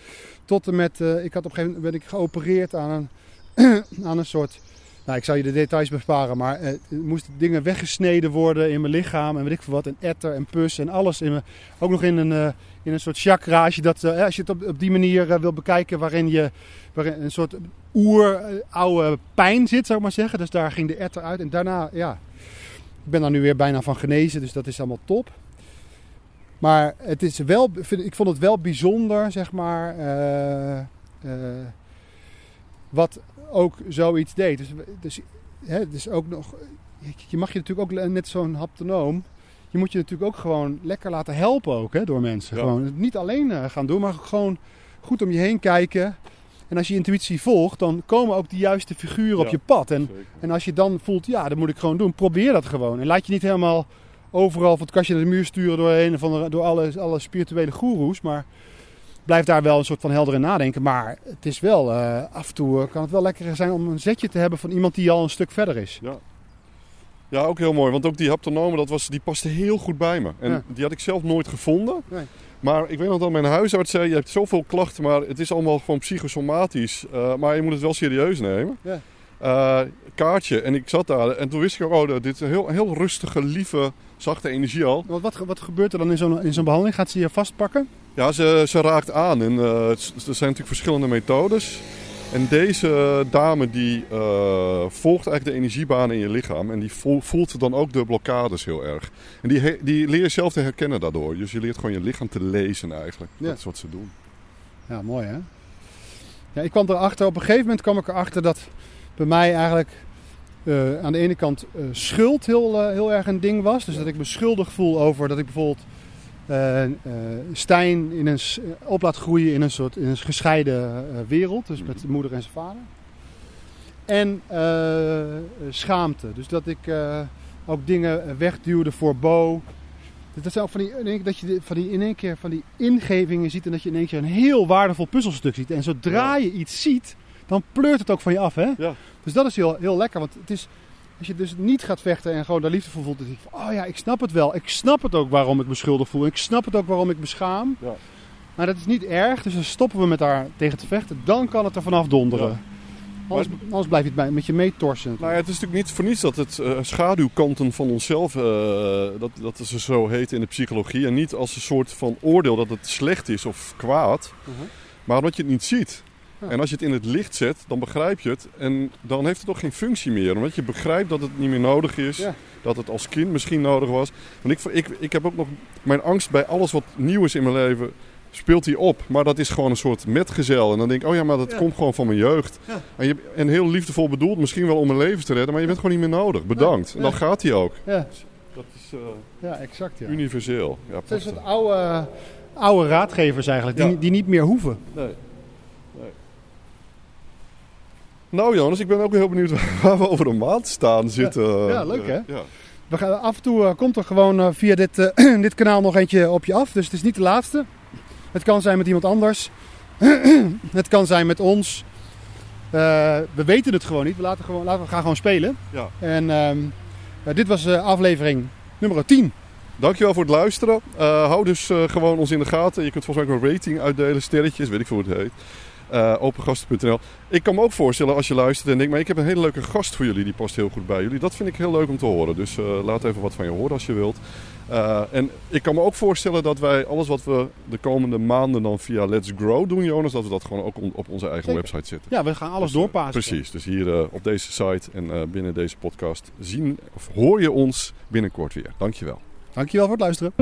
tot en met, ik had op een gegeven moment ben ik geopereerd aan een, [clears throat] aan een soort, nou ik zal je de details besparen, maar er moesten dingen weggesneden worden in mijn lichaam en weet ik veel wat. En etter en pus en alles. In mijn, ook nog in een, in een soort chakra, als je, dat, als je het op, op die manier wil bekijken, waarin je waarin een soort oer eh, oude pijn zit, zou ik maar zeggen. Dus daar ging de etter uit. En daarna, ja, ik ben daar nu weer bijna van genezen, dus dat is allemaal top. Maar het is wel, vind- ik vond het wel bijzonder, zeg maar, eh, eh, wat ook zoiets deed. Dus, dus, hè, dus ook nog, je mag je natuurlijk ook net zo'n haptonoom, je moet je natuurlijk ook gewoon lekker laten helpen ook, hè, door mensen. Ja. Gewoon niet alleen eh, gaan doen, maar gewoon goed om je heen kijken. En als je intuïtie volgt, dan komen ook de juiste figuren op je pad. En Zeker. en als je dan voelt, ja, dat moet ik gewoon doen, probeer dat gewoon. En laat je niet helemaal overal van het kastje naar de muur sturen door, een van de, door alle, alle spirituele goeroes. Maar blijf daar wel een soort van helder in nadenken. Maar het is wel, eh, af en toe eh, kan het wel lekker zijn om een zetje te hebben van iemand die al een stuk verder is. Ja. Ja, ook heel mooi. Want ook die haptonome, dat was, die paste heel goed bij me. En Ja. die had ik zelf nooit gevonden. Nee. Maar ik weet nog dat mijn huisarts zei, je hebt zoveel klachten, maar het is allemaal gewoon psychosomatisch. Eh, maar je moet het wel serieus nemen. Ja. Eh, kaartje. En ik zat daar en toen wist ik ook, oh, dit is een heel, heel rustige, lieve, zachte energie al. Wat, wat, wat gebeurt er dan in zo'n in zo'n behandeling? Gaat ze je vastpakken? Ja, ze, ze raakt aan. En eh, er zijn natuurlijk verschillende methodes. En deze dame die eh, volgt eigenlijk de energiebanen in je lichaam. En die voel- voelt dan ook de blokkades heel erg. En die, die leer je zelf te herkennen daardoor. Dus je leert gewoon je lichaam te lezen eigenlijk. Ja. Dat is wat ze doen. Ja, mooi hè? Ja, ik kwam erachter, op een gegeven moment kwam ik erachter dat bij mij eigenlijk eh, aan de ene kant eh, schuld heel, heel erg een ding was. Dus Ja. dat ik me schuldig voel over dat ik bijvoorbeeld eh, Stijn in een, op laat groeien in een soort in een gescheiden eh, wereld. Dus met zijn moeder en zijn vader. En schaamte. Dus dat ik ook dingen wegduwde voor Bo. Dat zijn ook van die, dat je van die, in één keer van die ingevingen ziet en dat je in één keer een heel waardevol puzzelstuk ziet. En zodra Ja. je iets ziet, dan pleurt het ook van je af. Hè? Ja. Dus dat is heel, heel lekker. Want het is, als je dus niet gaat vechten en gewoon daar liefde voor voelt. Dan denk je van, oh ja, ik snap het wel. Ik snap het ook waarom ik me schuldig voel. Ik snap het ook waarom ik me schaam. Ja. Maar dat is niet erg. Dus dan stoppen we met daar tegen te vechten. Dan kan het er vanaf donderen. Ja. Anders, anders blijf je het bij, met je meetorsen. Nou ja, het is natuurlijk niet voor niets dat het eh, schaduwkanten van onszelf, eh, dat, dat ze zo heet in de psychologie. En niet als een soort van oordeel dat het slecht is of kwaad. Mhm. Maar omdat je het niet ziet. En als je het in het licht zet, dan begrijp je het. En dan heeft het toch geen functie meer. Omdat je begrijpt dat het niet meer nodig is. Ja. Dat het als kind misschien nodig was. Want ik, ik, ik heb ook nog mijn angst bij alles wat nieuw is in mijn leven. Speelt die op. Maar dat is gewoon een soort metgezel. En dan denk ik, oh ja, maar dat Ja. komt gewoon van mijn jeugd. Ja. En, je, en heel liefdevol bedoeld, misschien wel om mijn leven te redden. Maar je bent gewoon niet meer nodig. Bedankt. Ja. En dan gaat hij ook. Ja, Dat is eh, ja exact. Ja. universeel. Ja, Het prachtig. soort oude, oude raadgevers eigenlijk, die, die niet meer hoeven. Nee. Nou Jonas, ik ben ook heel benieuwd [laughs] waar we over een maand staan zitten. Ja, leuk, hè? Ja. We gaan, af en toe eh, komt er gewoon eh, via dit, eh, [clears throat] dit kanaal nog eentje op je af. Dus het is niet de laatste. Het kan zijn met iemand anders. [clears throat] het kan zijn met ons. Eh, we weten het gewoon niet. We, laten gewoon, laten we gaan gewoon spelen. Ja. En ehm, eh, dit was eh, aflevering nummer 10. Dankjewel voor het luisteren. Eh, hou dus gewoon ons in de gaten. Je kunt volgens mij ook een rating uitdelen, sterretjes, weet ik veel hoe het heet. Eh, opengasten.nl. Ik kan me ook voorstellen als je luistert en denkt, maar ik heb een hele leuke gast voor jullie, die past heel goed bij jullie. Dat vind ik heel leuk om te horen. Dus eh, laat even wat van je horen als je wilt. Eh, en ik kan me ook voorstellen dat wij alles wat we de komende maanden dan via Let's Grow doen, Jonas, dat we dat gewoon ook on- op onze eigen Zeker. website zetten. Ja, we gaan alles doorpassen. Precies. Dus hier op deze site en binnen deze podcast zien of hoor je ons binnenkort weer. Dankjewel. Dankjewel voor het luisteren.